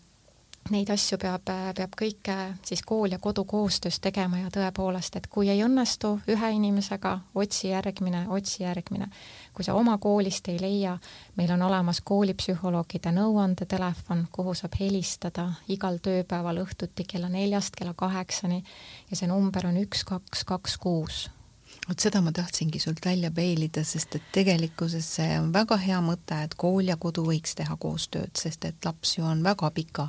Speaker 2: neid asju peab, peab kõike siis kool ja kodu koostöös tegema ja tõepoolest, et kui ei õnnestu ühe inimesega, otsi järgmine, otsi järgmine. kui sa oma koolist ei leia, meil on olemas koolipsühholoogide nõuandetelefon, kuhu saab helistada igal tööpäeval õhtuti kella neljast kella kaheksani ja see number on üks, kaks, kaks, kuus
Speaker 1: vot seda ma tahtsingi sult välja peilida, sest et tegelikkuses see on väga hea mõte, et kool ja kodu võiks teha koostööd, sest et laps ju on väga pika,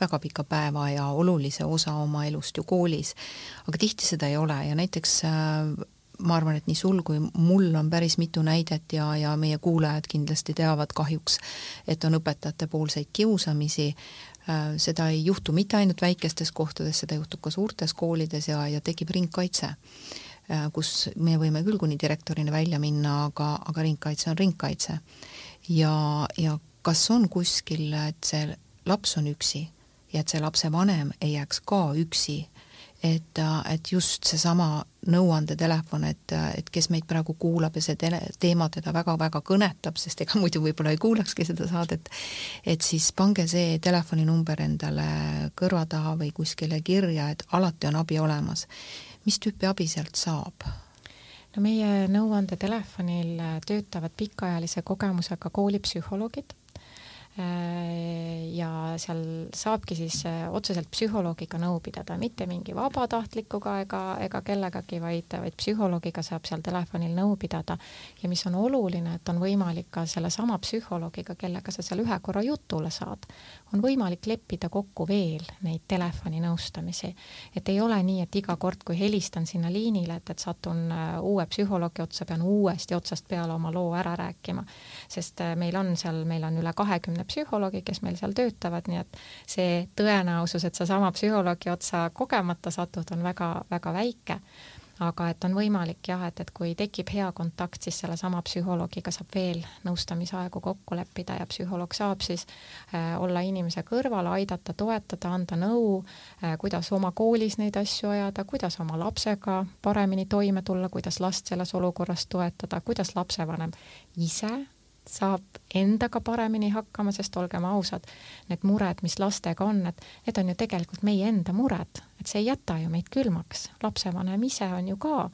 Speaker 1: väga pika päeva ja olulise osa oma elust ju koolis. aga tihti seda ei ole ja näiteks äh, ma arvan, et nii sul kui mul on päris mitu näidet ja, ja meie kuulajad kindlasti teavad kahjuks, et on õpetajate poolseid kiusamisi, äh, seda ei juhtu mitte ainult väikestes kohtades, seda juhtub ka suurtes koolides ja, ja tekib ringkaitse kus me võime küll kuni direktorini välja minna, aga, aga ringkaitse on ringkaitse. ja, ja kas on kuskil, et see laps on üksi ja et see lapsevanem ei jääks ka üksi, et, et just seesama nõuandetelefon, et, et kes meid praegu kuulab ja see tele, teema teda väga-väga kõnetab, sest ega muidu võib-olla ei kuulakski seda saadet, et siis pange see telefoninumber endale kõrva taha või kuskile kirja, et alati on abi olemas mis tüüpi abi sealt saab?
Speaker 2: no meie nõuandetelefonil töötavad pikaajalise kogemusega koolipsühholoogid Äh, ja seal saabki siis äh, otseselt psühholoogiga nõu pidada, mitte mingi vabatahtlikuga ega, ega kellegagi, vaid, vaid psühholoogiga saab seal telefonil nõu pidada. ja mis on oluline, et on võimalik ka sellesama psühholoogiga, kellega sa seal ühe korra jutule saad, on võimalik leppida kokku veel neid telefoninõustamisi. et ei ole nii, et iga kord, kui helistan sinna liinile, et, et satun äh, uue psühholoogi otsa, pean uuesti otsast peale oma loo ära rääkima. sest meil on seal, meil on üle kahekümne psühholoogi, kes meil seal töötavad, nii et see tõenäosus, et sa sama psühholoogi otsa kogemata satud, on väga-väga väike. Aga et on võimalik jah, et, et kui tekib hea kontakt, siis sellesama psühholoogiga saab veel nõustamisaegu kokku leppida ja psühholoog saab siis äh, olla inimese kõrval, aidata, toetada, anda nõu äh,, kuidas oma koolis neid asju ajada, kuidas oma lapsega paremini toime tulla, kuidas last selles olukorras toetada, kuidas lapsevanem ise saab endaga paremini hakkama, sest olgem ausad, need mured, mis lastega on, et need on ju tegelikult meie enda mured, et see ei jäta ju meid külmaks. lapsevanem ise on ju ka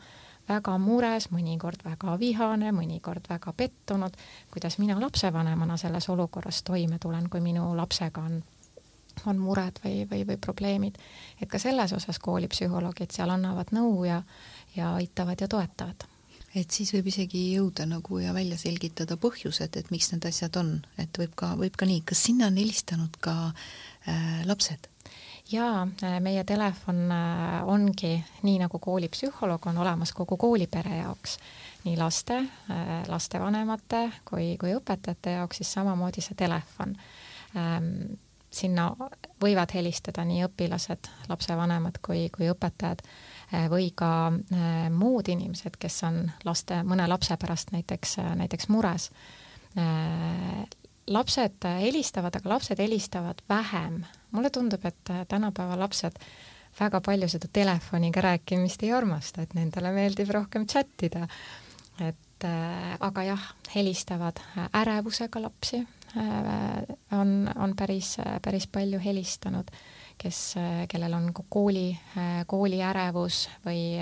Speaker 2: väga mures, mõnikord väga vihane, mõnikord väga pettunud, kuidas mina lapsevanemana selles olukorras toime tulen, kui minu lapsega on on mured või, või, või probleemid. et ka selles osas koolipsühholoogid seal annavad nõu ja, ja aitavad ja toetavad
Speaker 1: et siis võib isegi jõuda nagu ja välja selgitada põhjused, et miks need asjad on, et võib ka, võib ka nii, kas sinna on helistanud ka äh, lapsed?
Speaker 2: jaa, äh, meie telefon äh, ongi nii, nagu koolipsühholoog on olemas kogu koolipere jaoks, nii laste, äh, lastevanemate kui, kui õpetajate jaoks siis samamoodi see telefon. Ähm, sinna võivad helistada nii õpilased, lapsevanemad kui, kui õpetajad või ka äh, muud inimesed, kes on laste, mõne lapse pärast näiteks, äh, näiteks mures. lapsed helistavad, aga lapsed helistavad vähem. mulle tundub, et tänapäeva lapsed väga palju seda telefoniga rääkimist ei armasta, et nendele meeldib rohkem chattida. et aga jah, helistavad ärevusega lapsi on, on päris, päris palju helistanud kes, kellel on kooli, kooliärevus või,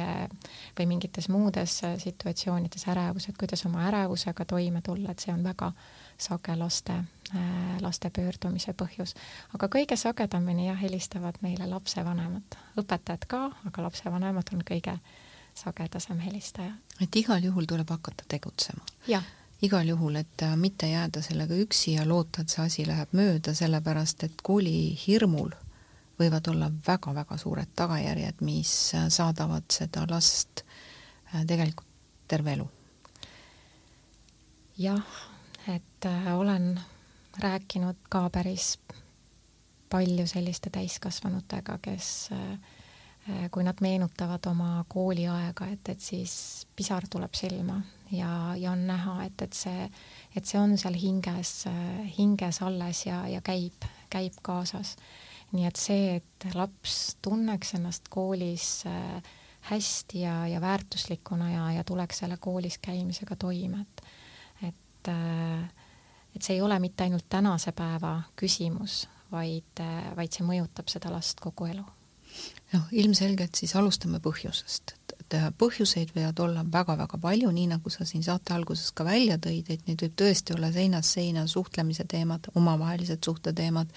Speaker 2: või mingites muudes situatsioonides ärevus, et kuidas oma ärevusega toime tulla, et see on väga sage laste, laste pöördumise põhjus. aga kõige sagedamini jah, helistavad meile lapsevanemad, õpetajad ka, aga lapsevanemad on kõige sagedasem helistaja.
Speaker 1: et igal juhul tuleb hakata tegutsema? igal juhul, et äh, mitte jääda sellega üksi ja loota, et see asi läheb mööda, sellepärast et kooli hirmul võivad olla väga-väga suured tagajärjed, mis äh, saadavad seda last äh, tegelikult terve elu.
Speaker 2: jah, et äh, olen rääkinud ka päris palju selliste täiskasvanutega, kes kui nad meenutavad oma kooliaega, et, et siis pisar tuleb silma ja, ja on näha, et, et see, et see on seal hinges, hinges alles ja, ja käib, käib kaasas. Nii et see, et laps tunneks ennast koolis äh, hästi ja, ja väärtuslikuna ja, ja tuleks selle koolis käimisega toime, et, et, äh, et see ei ole mitte ainult tänase päeva küsimus, vaid, vaid see mõjutab seda last kogu elu.
Speaker 1: Noh, ilmselgelt siis alustame põhjusest, et põhjuseid võivad olla väga-väga palju, nii nagu sa siin saate alguses ka välja tõid, et neid võib tõesti olla seinast seina suhtlemise teemad, omavahelised suhteteemad,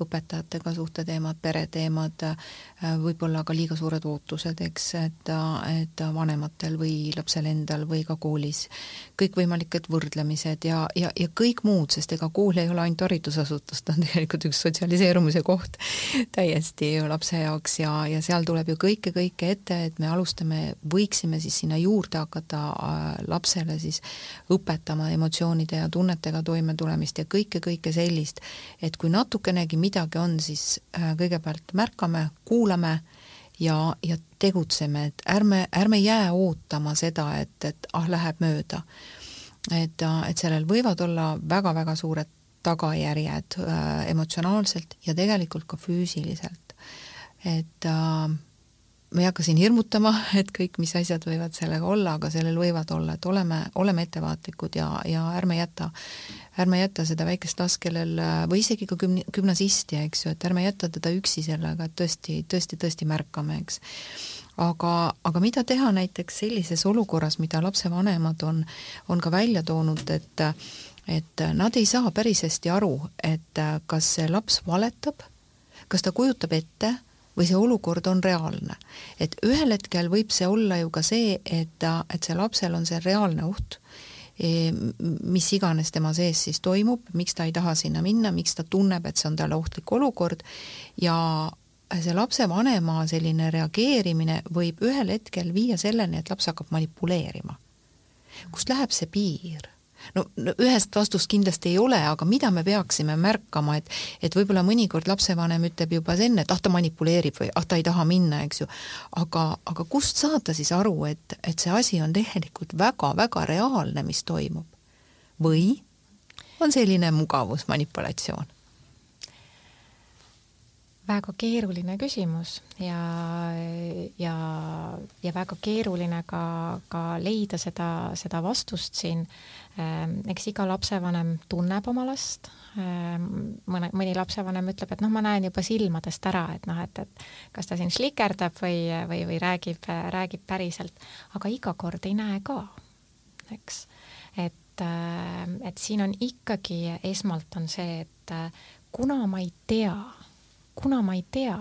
Speaker 1: õpetajatega suhteteemad, pereteemad, äh, võib-olla ka liiga suured ootused, eks, et, et vanematel või lapsel endal või ka koolis. Kõikvõimalikud võrdlemised ja, ja, ja kõik muud, sest ega kool ei ole ainult haridusasutus, ta on tegelikult üks sotsialiseerumise koht täiesti ju lapse jaoks ja, ja seal tuleb ju kõike, kõike ette, et me alustame, võiksime siis sinna juurde hakata äh, lapsele siis õpetama emotsioonide ja tunnetega toimetulemist ja kõike, kõike sellist, et kui natukenegi midagi on, siis äh, kõigepealt märkame, kuulame ja, ja tegutseme, et ärme, ärme jää ootama seda, et, et ah, läheb mööda. et, äh, et sellel võivad olla väga-väga suured tagajärjed äh, emotsionaalselt ja tegelikult ka füüsiliselt. et äh, ma ei hakka siin hirmutama, et kõik, mis asjad võivad sellega olla, aga sellel võivad olla, et oleme, oleme ettevaatlikud ja, ja ärme jäta, ärme jäta seda väikest last, kellel või isegi ka gümn-, gümnasisti, eks ju, et ärme jäta teda üksi sellega, et tõesti, tõesti, tõesti märkame, eks. aga, aga mida teha näiteks sellises olukorras, mida lapsevanemad on, on ka välja toonud, et et nad ei saa päris hästi aru, et kas see laps valetab, kas ta kujutab ette või see olukord on reaalne. et ühel hetkel võib see olla ju ka see, et ta, et see lapsel on see reaalne oht, e, mis iganes tema sees siis toimub, miks ta ei taha sinna minna, miks ta tunneb, et see on talle ohtlik olukord ja see lapsevanema selline reageerimine võib ühel hetkel viia selleni, et laps hakkab manipuleerima. kust läheb see piir? No, no ühest vastust kindlasti ei ole, aga mida me peaksime märkama, et et võib-olla mõnikord lapsevanem ütleb juba enne, et ah, ta manipuleerib või ah, ta ei taha minna, eks ju, aga, aga kust saada siis aru, et, et see asi on tegelikult väga-väga reaalne, mis toimub? või on selline mugavusmanipulatsioon?
Speaker 2: Väga keeruline küsimus ja, ja, ja väga keeruline ka, ka leida seda, seda vastust siin. Ehm, eks iga lapsevanem tunneb oma last, ehm, mõne, mõni lapsevanem ütleb, et noh, ma näen juba silmadest ära, et noh, et, et kas ta siin šlikerdab või, või, või räägib, räägib päriselt, aga iga kord ei näe ka, eks. et, ehm, et siin on ikkagi, esmalt on see, et kuna ma ei tea, kuna ma ei tea,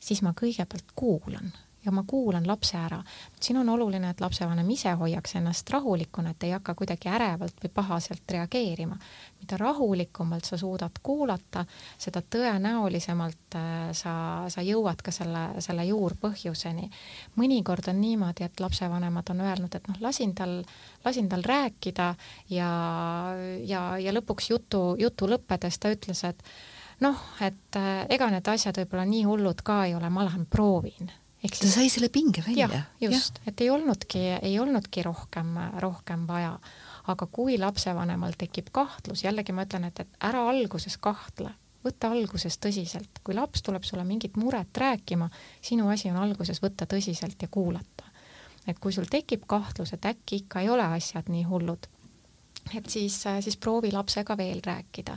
Speaker 2: siis ma kõigepealt kuulan ja ma kuulan lapse ära. siin on oluline, et lapsevanem ise hoiaks ennast rahulikuna, et ei hakka kuidagi ärevalt või pahaselt reageerima. mida rahulikumalt sa suudad kuulata, seda tõenäolisemalt äh, sa, sa jõuad ka selle, selle juurpõhjuseni. mõnikord on niimoodi, et lapsevanemad on öelnud, et noh, lasin tal, lasin tal rääkida ja, ja, ja lõpuks jutu, jutu lõppedes ta ütles, et noh, et äh, ega need asjad võib-olla nii hullud ka ei ole, ma lähen proovin
Speaker 1: ta sai selle pinge välja.
Speaker 2: just, et ei olnudki, ei olnudki rohkem, rohkem vaja. aga kui lapsevanemal tekib kahtlus, jällegi ma ütlen, et, et ära alguses kahtle, võta alguses tõsiselt, kui laps tuleb sulle mingit muret rääkima, sinu asi on alguses võtta tõsiselt ja kuulata. et kui sul tekib kahtlus, et äkki ikka ei ole asjad nii hullud, et siis, siis proovi lapsega veel rääkida.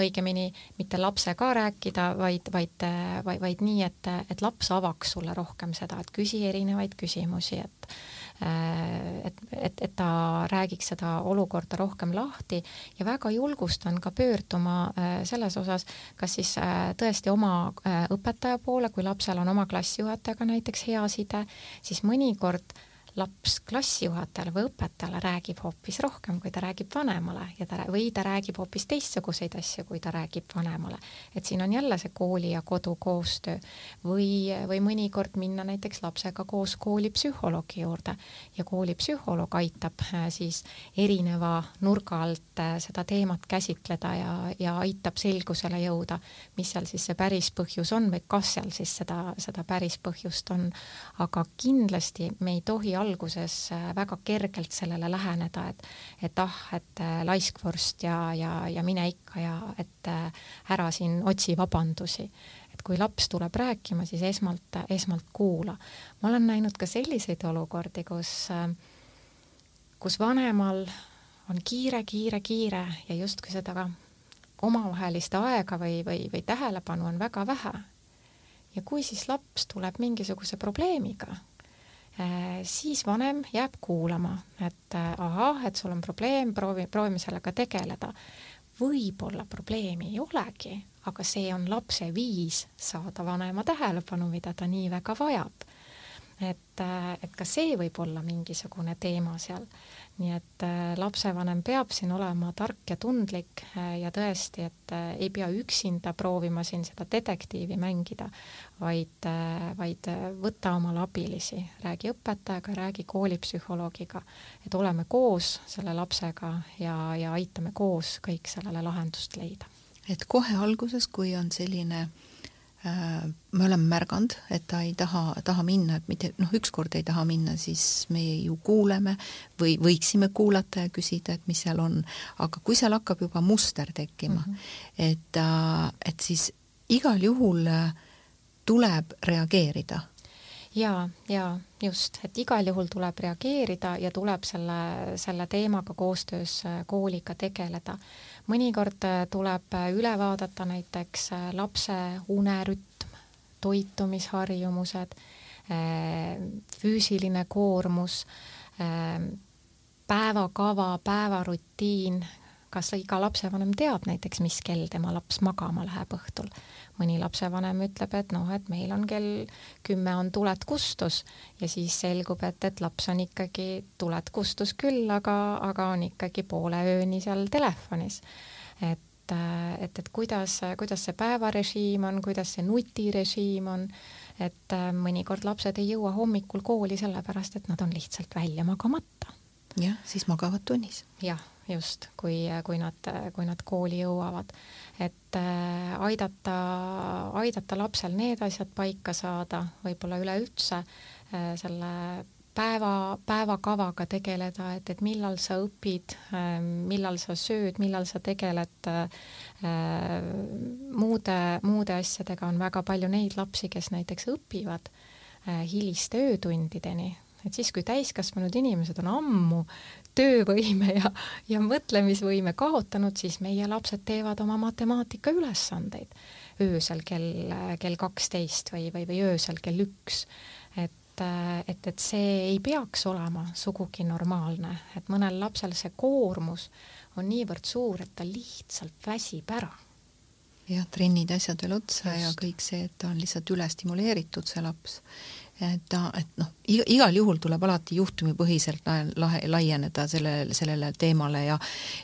Speaker 2: õigemini mitte lapsega rääkida, vaid, vaid, vaid, vaid nii, et, et laps avaks sulle rohkem seda, et küsi erinevaid küsimusi, et et, et, et ta räägiks seda olukorda rohkem lahti ja väga julgustan ka pöörduma selles osas, kas siis tõesti oma õpetaja poole, kui lapsel on oma klassijuhatajaga näiteks hea side, siis mõnikord laps klassijuhatajale või õpetajale räägib hoopis rohkem, kui ta räägib vanemale ja ta või ta räägib hoopis teistsuguseid asju, kui ta räägib vanemale. et siin on jälle see kooli ja kodu koostöö või, või mõnikord minna näiteks lapsega koos koolipsühholoogi juurde ja koolipsühholoog aitab äh, siis erineva nurga alt äh, seda teemat käsitleda ja, ja aitab selgusele jõuda, mis seal siis see päris põhjus on või kas seal siis seda, seda päris põhjust on. aga kindlasti me ei tohi alguses äh, väga kergelt sellele läheneda, et et ah, et äh, laiskvorst ja, ja, ja mine ikka ja et äh, ära siin otsi vabandusi. et kui laps tuleb rääkima, siis esmalt, esmalt kuula. ma olen näinud ka selliseid olukordi, kus, kus vanemal on kiire, kiire, kiire ja justkui seda omavahelist aega või, või, või tähelepanu on väga vähe. ja kui siis laps tuleb mingisuguse probleemiga siis vanem jääb kuulama, et äh, ahah, et sul on probleem, proovi, proovime sellega tegeleda. võib-olla probleemi ei olegi, aga see on lapse viis saada vanema tähelepanu, mida ta nii väga vajab. et, äh, et ka see võib olla mingisugune teema seal nii et äh, lapsevanem peab siin olema tark ja tundlik äh, ja tõesti, et äh, ei pea üksinda proovima siin seda detektiivi mängida, vaid, vaid võta omale abilisi, räägi õpetajaga, räägi koolipsühholoogiga, et oleme koos selle lapsega ja, ja aitame koos kõik sellele lahendust leida.
Speaker 1: et kohe alguses, kui on selline me oleme märganud, et ta ei taha, taha minna, et mitte noh, ükskord ei taha minna, siis meie ju kuuleme või võiksime kuulata ja küsida, et mis seal on, aga kui seal hakkab juba muster tekkima mm, -hmm. et, äh, et siis igal juhul äh, tuleb reageerida.
Speaker 2: Ja, ja just, et igal juhul tuleb reageerida ja tuleb selle, selle teemaga koostöös kooliga tegeleda mõnikord äh, tuleb äh, üle vaadata näiteks äh, lapse unerütm, toitumisharjumused, füüsiline koormus, päevakava, päevarutiin, kas iga lapsevanem teab näiteks, mis kell tema laps magama läheb õhtul mõni lapsevanem ütleb, et noh, et meil on kell kümme on tuled kustus ja siis selgub, et, et laps on ikkagi, tuled kustus küll, aga, aga on ikkagi poole ööni seal telefonis. et et, et kuidas, kuidas see päevarežiim on, kuidas see nutirežiim on, et mõnikord lapsed ei jõua hommikul kooli sellepärast, et nad on lihtsalt välja magamata.
Speaker 1: jah, siis magavad tunnis.
Speaker 2: jah just, kui, kui nad, kui nad kooli jõuavad. et äh, aidata, aidata lapsel need asjad paika saada, võib-olla üleüldse äh, selle päeva, päevakavaga tegeleda, et, et millal sa õpid, äh, millal sa sööd, millal sa tegeled muude, muude asjadega, on väga palju neid lapsi, kes näiteks õpivad hiliste öötundideni, et siis, kui täiskasvanud inimesed on ammu töövõime ja, ja mõtlemisvõime kaotanud, siis meie lapsed teevad oma matemaatikaülesandeid öösel kell, kell kaksteist või, või, või öösel kell üks. et, et, et see ei peaks olema sugugi normaalne, et mõnel lapsel see koormus on niivõrd suur, et ta lihtsalt väsib ära
Speaker 1: jah, trennid, asjad veel otsa Just. ja kõik see, et ta on lihtsalt ülestimuleeritud, see laps ta, et noh, igal juhul tuleb alati juhtumipõhiselt lahe, laieneda sellele, sellele teemale ja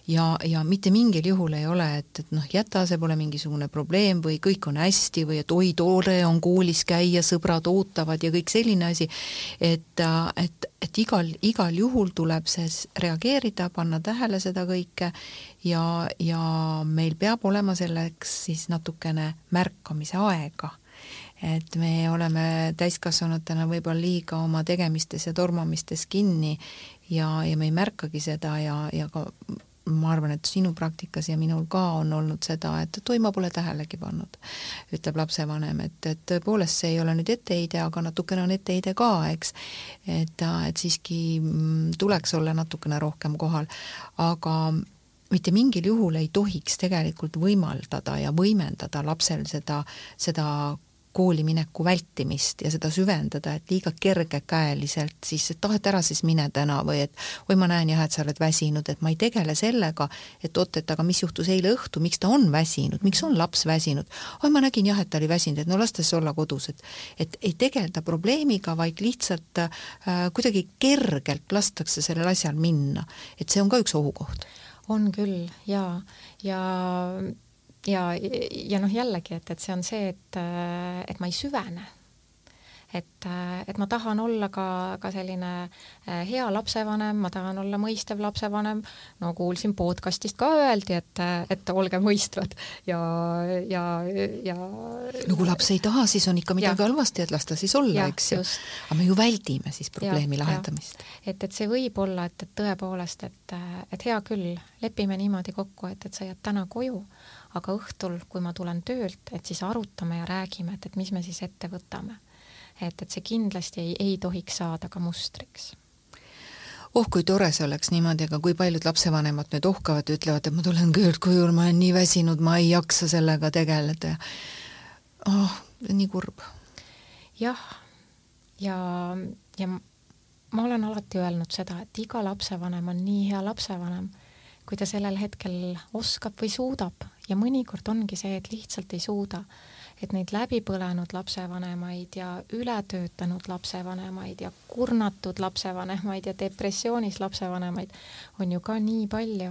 Speaker 1: ja, ja mitte mingil juhul ei ole, et, et noh, jäta, see pole mingisugune probleem või kõik on hästi või et oi, tore on koolis käia, sõbrad ootavad ja kõik selline asi, et, et, et igal, igal juhul tuleb see reageerida, panna tähele seda kõike ja, ja meil peab olema selleks siis natukene märkamise aega et me oleme täiskasvanutena võib-olla liiga oma tegemistes ja tormamistes kinni ja, ja me ei märkagi seda ja, ja ka ma arvan, et sinu praktikas ja minul ka on olnud seda, et oi, ma pole tähelegi pannud, ütleb lapsevanem, et, et tõepoolest see ei ole nüüd etteheide, aga natukene on etteheide ka, eks. et, et siiski mm, tuleks olla natukene rohkem kohal, aga mitte mingil juhul ei tohiks tegelikult võimaldada ja võimendada lapsel seda, seda kooli mineku vältimist ja seda süvendada, et liiga kergekäeliselt siis, et ah, et ära siis mine täna või et oi, ma näen jah, et sa oled väsinud, et ma ei tegele sellega, et oot, et aga mis juhtus eile õhtul, miks ta on väsinud, miks on laps väsinud. oi, ma nägin jah, et ta oli väsinud, et no las ta siis olla kodus, et et ei tegeleda probleemiga, vaid lihtsalt äh, kuidagi kergelt lastakse sellel asjal minna. et see on ka üks ohukoht.
Speaker 2: on küll jaa, ja, ja ja, ja noh, jällegi, et, et see on see, et, et ma ei süvene. et, et ma tahan olla ka, ka selline eh, hea lapsevanem, ma tahan olla mõistev lapsevanem, no kuulsin podcast'ist ka öeldi, et, et olge mõistvad ja, ja, ja
Speaker 1: no kui laps ei taha, siis on ikka midagi halvasti, et las ta siis olla, eks ju. aga me ju väldime siis probleemi ja, lahendamist.
Speaker 2: et, et see võib olla, et, et tõepoolest, et, et hea küll, lepime niimoodi kokku, et, et sa jääd täna koju aga õhtul, kui ma tulen töölt, et siis arutame ja räägime, et, et mis me siis ette võtame. et, et see kindlasti ei, ei tohiks saada ka mustriks
Speaker 1: oh kui tore see oleks niimoodi, aga kui paljud lapsevanemad nüüd ohkavad ja ütlevad, et ma tulen töölt koju, ma olen nii väsinud, ma ei jaksa sellega tegeleda. oh, nii kurb.
Speaker 2: jah, ja, ja ma olen alati öelnud seda, et iga lapsevanem on nii hea lapsevanem, kui ta sellel hetkel oskab või suudab ja mõnikord ongi see, et lihtsalt ei suuda. et neid läbipõlenud lapsevanemaid ja ületöötanud lapsevanemaid ja kurnatud lapsevanemaid ja depressioonis lapsevanemaid on ju ka nii palju,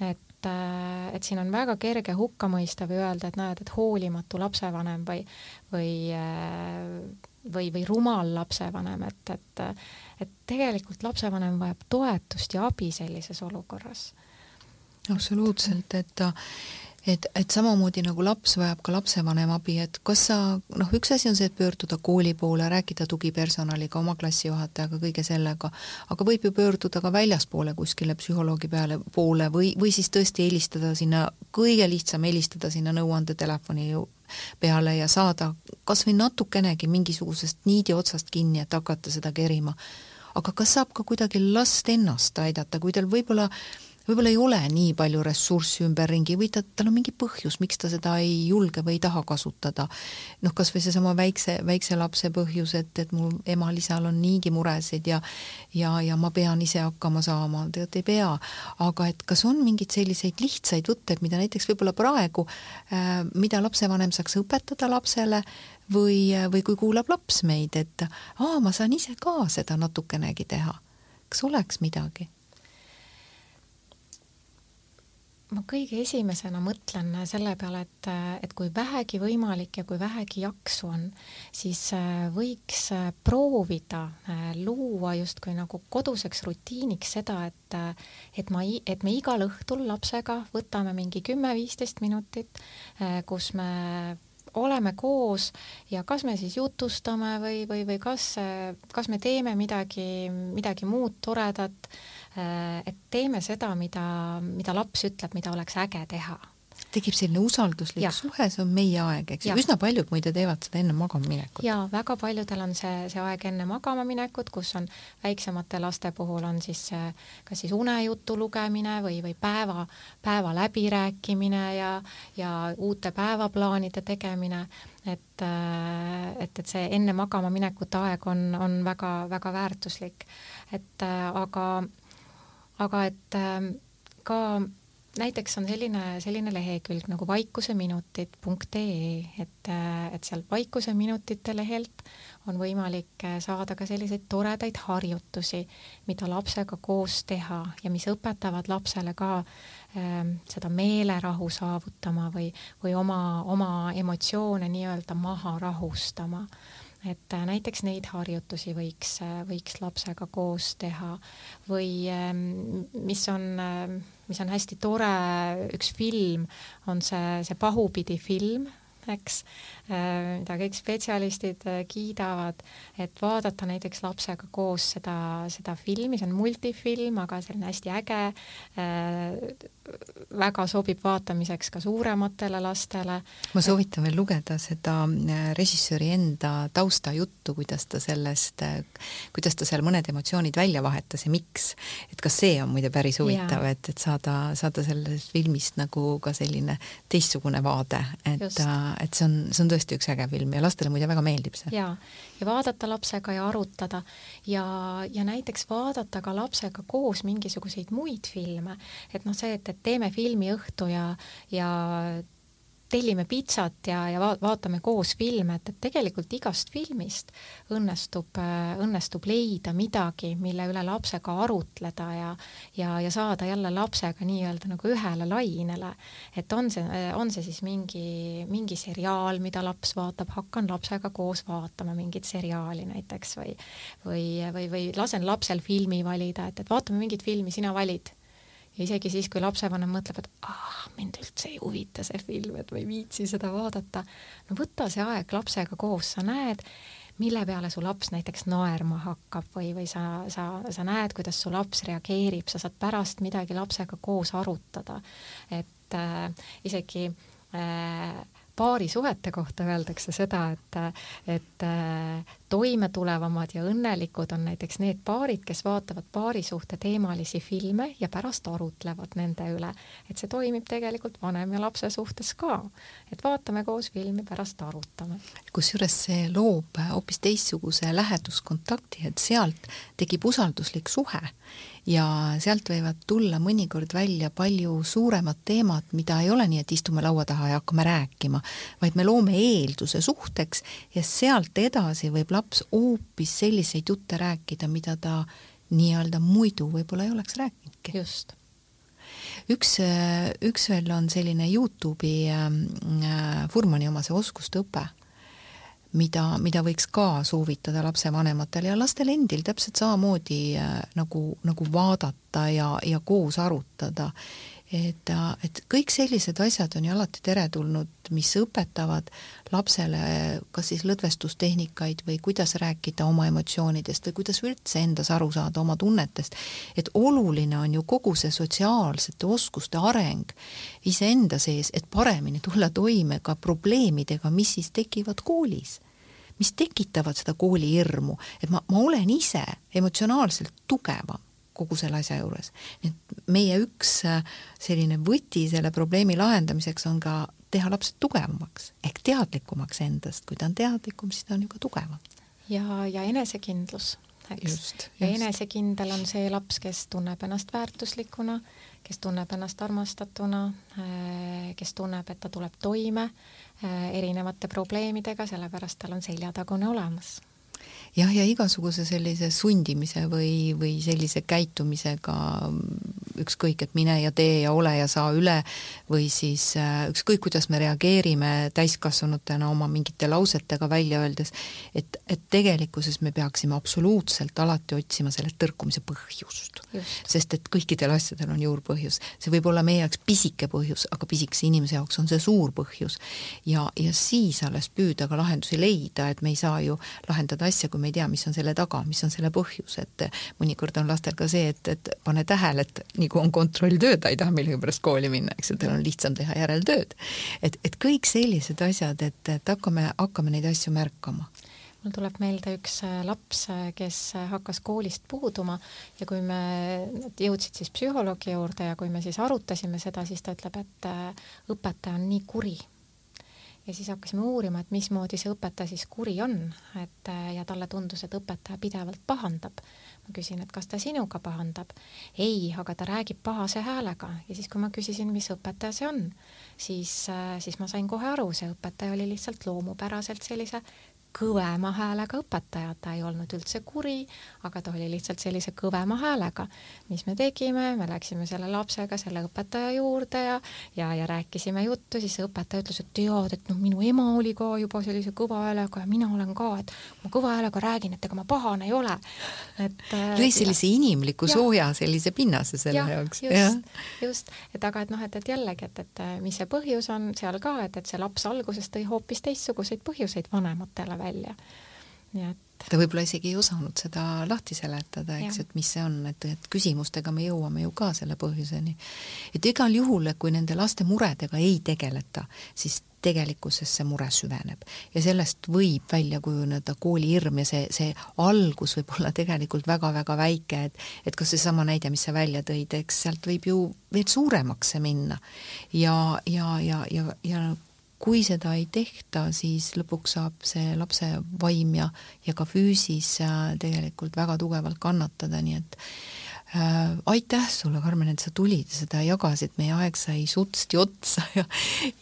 Speaker 2: et äh, et siin on väga kerge hukka mõista või öelda, et näed, et hoolimatu lapsevanem või, või äh, või, või rumal lapsevanem, et, et et tegelikult lapsevanem vajab toetust ja abi sellises olukorras.
Speaker 1: absoluutselt, et et, et samamoodi nagu laps vajab ka lapsevanema abi, et kas sa, noh, üks asi on see, et pöörduda kooli poole, rääkida tugipersonaliga, oma klassijuhatajaga, kõige sellega, aga võib ju pöörduda ka väljaspoole kuskile psühholoogi peale, poole või, või siis tõesti helistada sinna, kõige lihtsam helistada sinna nõuandetelefoni peale ja saada kas või natukenegi mingisugusest niidi otsast kinni, et hakata seda kerima. aga kas saab ka kuidagi last ennast aidata, kui tal võib-olla võib-olla ei ole nii palju ressurssi ümberringi või ta, tal on mingi põhjus, miks ta seda ei julge või ei taha kasutada. noh, kas või seesama väikse, väikse lapse põhjus, et, et mul emal-isal on niigi muresid ja ja, ja ma pean ise hakkama saama, tegelikult ei pea. aga et kas on mingeid selliseid lihtsaid võtteid, mida näiteks võib-olla praegu äh,, mida lapsevanem saaks õpetada lapsele või, või kui kuulab laps meid, et aa, ma saan ise ka seda natukenegi teha. kas oleks midagi?
Speaker 2: Ma kõige esimesena mõtlen selle peale, et, et kui vähegi võimalik ja kui vähegi jaksu on, siis äh, võiks äh, proovida äh, luua justkui nagu koduseks rutiiniks seda, et, et ma, et me igal õhtul lapsega võtame mingi kümme-viisteist minutit, kus me oleme koos ja kas me siis jutustame või, või, või kas, kas me teeme midagi, midagi muud toredat et teeme seda, mida, mida laps ütleb, mida oleks äge teha
Speaker 1: tekib selline usalduslik ja. suhe, see on meie aeg, eks ju, üsna paljud muide teevad seda enne magama minekut.
Speaker 2: jaa, väga paljudel on see, see aeg enne magama minekut, kus on väiksemate laste puhul on siis kas siis unejutu lugemine või, või päeva, päeva läbirääkimine ja, ja uute päevaplaanide tegemine, et, et, et see enne magama minekut aeg on, on väga-väga väärtuslik. et aga aga et ähm, ka näiteks on selline, selline lehekülg nagu vaikuseminutid.ee, et, äh, et seal vaikuseminutite lehelt on võimalik äh, saada ka selliseid toredaid harjutusi, mida lapsega koos teha ja mis õpetavad lapsele ka äh, seda meelerahu saavutama või, või oma, oma emotsioone nii-öelda maha rahustama et äh, näiteks neid harjutusi võiks, äh, võiks lapsega koos teha või ähm, mis on, ähm, mis on hästi tore, üks film on see, see Pahupidi film, eks, mida kõik spetsialistid kiidavad, et vaadata näiteks lapsega koos seda, seda filmi, see on multifilm, aga selline hästi äge, väga sobib vaatamiseks ka suurematele lastele.
Speaker 1: ma soovitan veel lugeda seda režissööri enda taustajuttu, kuidas ta sellest, kuidas ta seal mõned emotsioonid välja vahetas ja miks. et kas see on muide päris huvitav, et, et saada, saada sellest filmist nagu ka selline teistsugune vaade, et, et see on, see on tõesti üks äge film ja lastele muide väga meeldib see.
Speaker 2: ja, ja vaadata lapsega ja arutada. Ja, ja näiteks vaadata ka lapsega koos mingisuguseid muid filme, et noh, see, et, et teeme filmiõhtu ja, ja tellime pitsat ja, ja va vaatame koos filme, et, et tegelikult igast filmist õnnestub, õnnestub leida midagi, mille üle lapsega arutleda ja ja, ja saada jälle lapsega nii-öelda nagu ühele lainele. et on see, on see siis mingi, mingi seriaal, mida laps vaatab, hakkan lapsega koos vaatama mingit seriaali näiteks või või, või, või lasen lapsel filmi valida, et, et vaatame mingit filmi, sina valid ja isegi siis, kui lapsevanem mõtleb, et ah, mind üldse ei huvita see film, et ma ei viitsi seda vaadata, no võta see aeg lapsega koos, sa näed, mille peale su laps näiteks naerma hakkab või, või sa, sa, sa näed, kuidas su laps reageerib, sa saad pärast midagi lapsega koos arutada. et äh, isegi äh, paarisuhete kohta öeldakse seda, et, et äh, toimetulevamad ja õnnelikud on näiteks need paarid, kes vaatavad paarisuhte teemalisi filme ja pärast arutlevad nende üle. et see toimib tegelikult vanem ja lapse suhtes ka. et vaatame koos filmi, pärast arutame.
Speaker 1: kusjuures see loob hoopis teistsuguse läheduskontakti, et sealt tekib usalduslik suhe ja sealt võivad tulla mõnikord välja palju suuremad teemad, mida ei ole nii, et istume laua taha ja hakkame rääkima, vaid me loome eelduse suhteks ja sealt edasi võib laps hoopis selliseid jutte rääkida, mida ta nii-öelda muidu võib-olla ei oleks rääkinudki.
Speaker 2: just
Speaker 1: üks, üks veel on selline Youtube'i äh, Furmani oma see oskuste õpe mida, mida võiks ka soovitada lapsevanematele ja lastel endil täpselt samamoodi äh, nagu, nagu vaadata ja, ja koos arutada. Et, äh, et kõik sellised asjad on ju alati teretulnud, mis õpetavad lapsele kas siis lõdvestustehnikaid või kuidas rääkida oma emotsioonidest või kuidas üldse endas aru saada oma tunnetest. et oluline on ju kogu see sotsiaalsete oskuste areng iseenda sees, et paremini tulla toime ka probleemidega, mis siis tekivad koolis mis tekitavad seda kooli hirmu, et ma, ma olen ise emotsionaalselt tugevam kogu selle asja juures. et meie üks äh, selline võti selle probleemi lahendamiseks on ka teha lapsed tugevamaks ehk teadlikumaks endast, kui ta on teadlikum, siis ta on ju ka tugevam.
Speaker 2: ja, ja enesekindlus, eks. ja enesekindel on see laps, kes tunneb ennast väärtuslikuna, kes tunneb ennast armastatuna, äh, kes tunneb, et ta tuleb toime äh, erinevate probleemidega, sellepärast tal on seljatagune olemas
Speaker 1: jah, ja igasuguse sellise sundimise või, või sellise käitumisega ükskõik, et mine ja tee ja ole ja saa üle või siis äh, ükskõik, kuidas me reageerime täiskasvanutena oma mingite lausetega välja öeldes, et, et tegelikkuses me peaksime absoluutselt alati otsima selle tõrkumise põhjust. sest et kõikidel asjadel on juurpõhjus. see võib olla meie jaoks pisike põhjus, aga pisikese inimese jaoks on see suur põhjus. ja, ja siis alles püüda ka lahendusi leida, et me ei saa ju lahendada asja, kui me ei tea, mis on selle taga, mis on selle põhjus, et mõnikord on lastel ka see, et, et pane tähele, et nii kui on kontrolltöö, ta ei taha millegipärast kooli minna, eks ju, tal on lihtsam teha järeltööd. et, et kõik sellised asjad, et, et hakkame, hakkame neid asju märkama
Speaker 2: mul tuleb meelde üks äh, laps, äh, kes äh, hakkas koolist puuduma ja kui me, nad jõudsid siis psühholoogi juurde ja kui me siis arutasime seda, siis ta ütleb, et õpetaja on nii kuri ja siis hakkasime uurima, et mismoodi see õpetaja siis kuri on, et ja talle tundus, et õpetaja pidevalt pahandab. Ma küsin, et kas ta sinuga pahandab? ei, aga ta räägib pahase häälega ja siis, kui ma küsisin, mis õpetaja see on, siis, siis ma sain kohe aru, see õpetaja oli lihtsalt loomupäraselt sellise kõvema häälega õpetaja, ta ei olnud üldse kuri, aga ta oli lihtsalt sellise kõvema häälega. mis me tegime, me läksime selle lapsega selle õpetaja juurde ja, ja, ja rääkisime juttu, siis õpetaja ütles, et tead, et noh, minu ema oli ka juba sellise kõva häälega ja mina olen ka, et ma kõva häälega räägin, et ega ma pahane ei ole.
Speaker 1: et lõi sellise inimliku ja, sooja sellise pinnase selle ja, jaoks.
Speaker 2: just, just, et aga et noh, et, et jällegi, et, et mis see põhjus on seal ka, et, et see laps alguses tõi hoopis teistsuguseid põhjuseid vanematele välja. Nii et
Speaker 1: ta võib-olla isegi ei osanud seda lahti seletada, eks, et mis see on, et, et küsimustega me jõuame ju ka selle põhjuseni. et igal juhul, kui nende laste muredega ei tegeleta, siis tegelikkuses see mure süveneb ja sellest võib välja kujuneda koolihirm ja see, see algus võib olla tegelikult väga-väga väike, et et kas seesama näide, mis sa välja tõid, eks sealt võib ju veel suuremaks see minna. ja, ja, ja, ja, ja kui seda ei tehta, siis lõpuks saab see lapse vaim ja, ja ka füüsis äh, tegelikult väga tugevalt kannatada, nii et äh, aitäh sulle, Karmen, et sa tulid seda jagasid, meie aeg sai sutsti otsa ja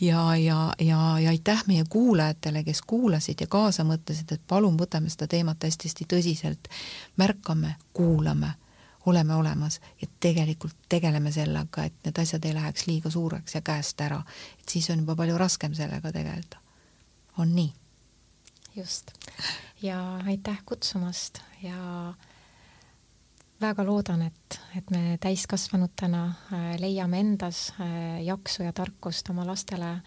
Speaker 1: ja, ja, ja, ja aitäh meie kuulajatele, kes kuulasid ja kaasa mõtlesid, et palun võtame seda teemat hästi-hästi tõsiselt, märkame, kuulame oleme olemas ja tegelikult tegeleme sellega, et need asjad ei läheks liiga suureks ja käest ära. et siis on juba palju raskem sellega tegeleda. on nii?
Speaker 2: just. ja aitäh kutsumast ja väga loodan, et, et me täiskasvanutena äh, leiame endas äh, jaksu ja tarkust oma lastele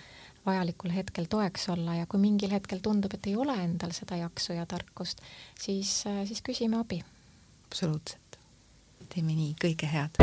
Speaker 2: vajalikul hetkel toeks olla ja kui mingil hetkel tundub, et ei ole endal seda jaksu ja tarkust, siis, äh, siis küsime abi.
Speaker 1: absoluutselt teeme nii, kõike head!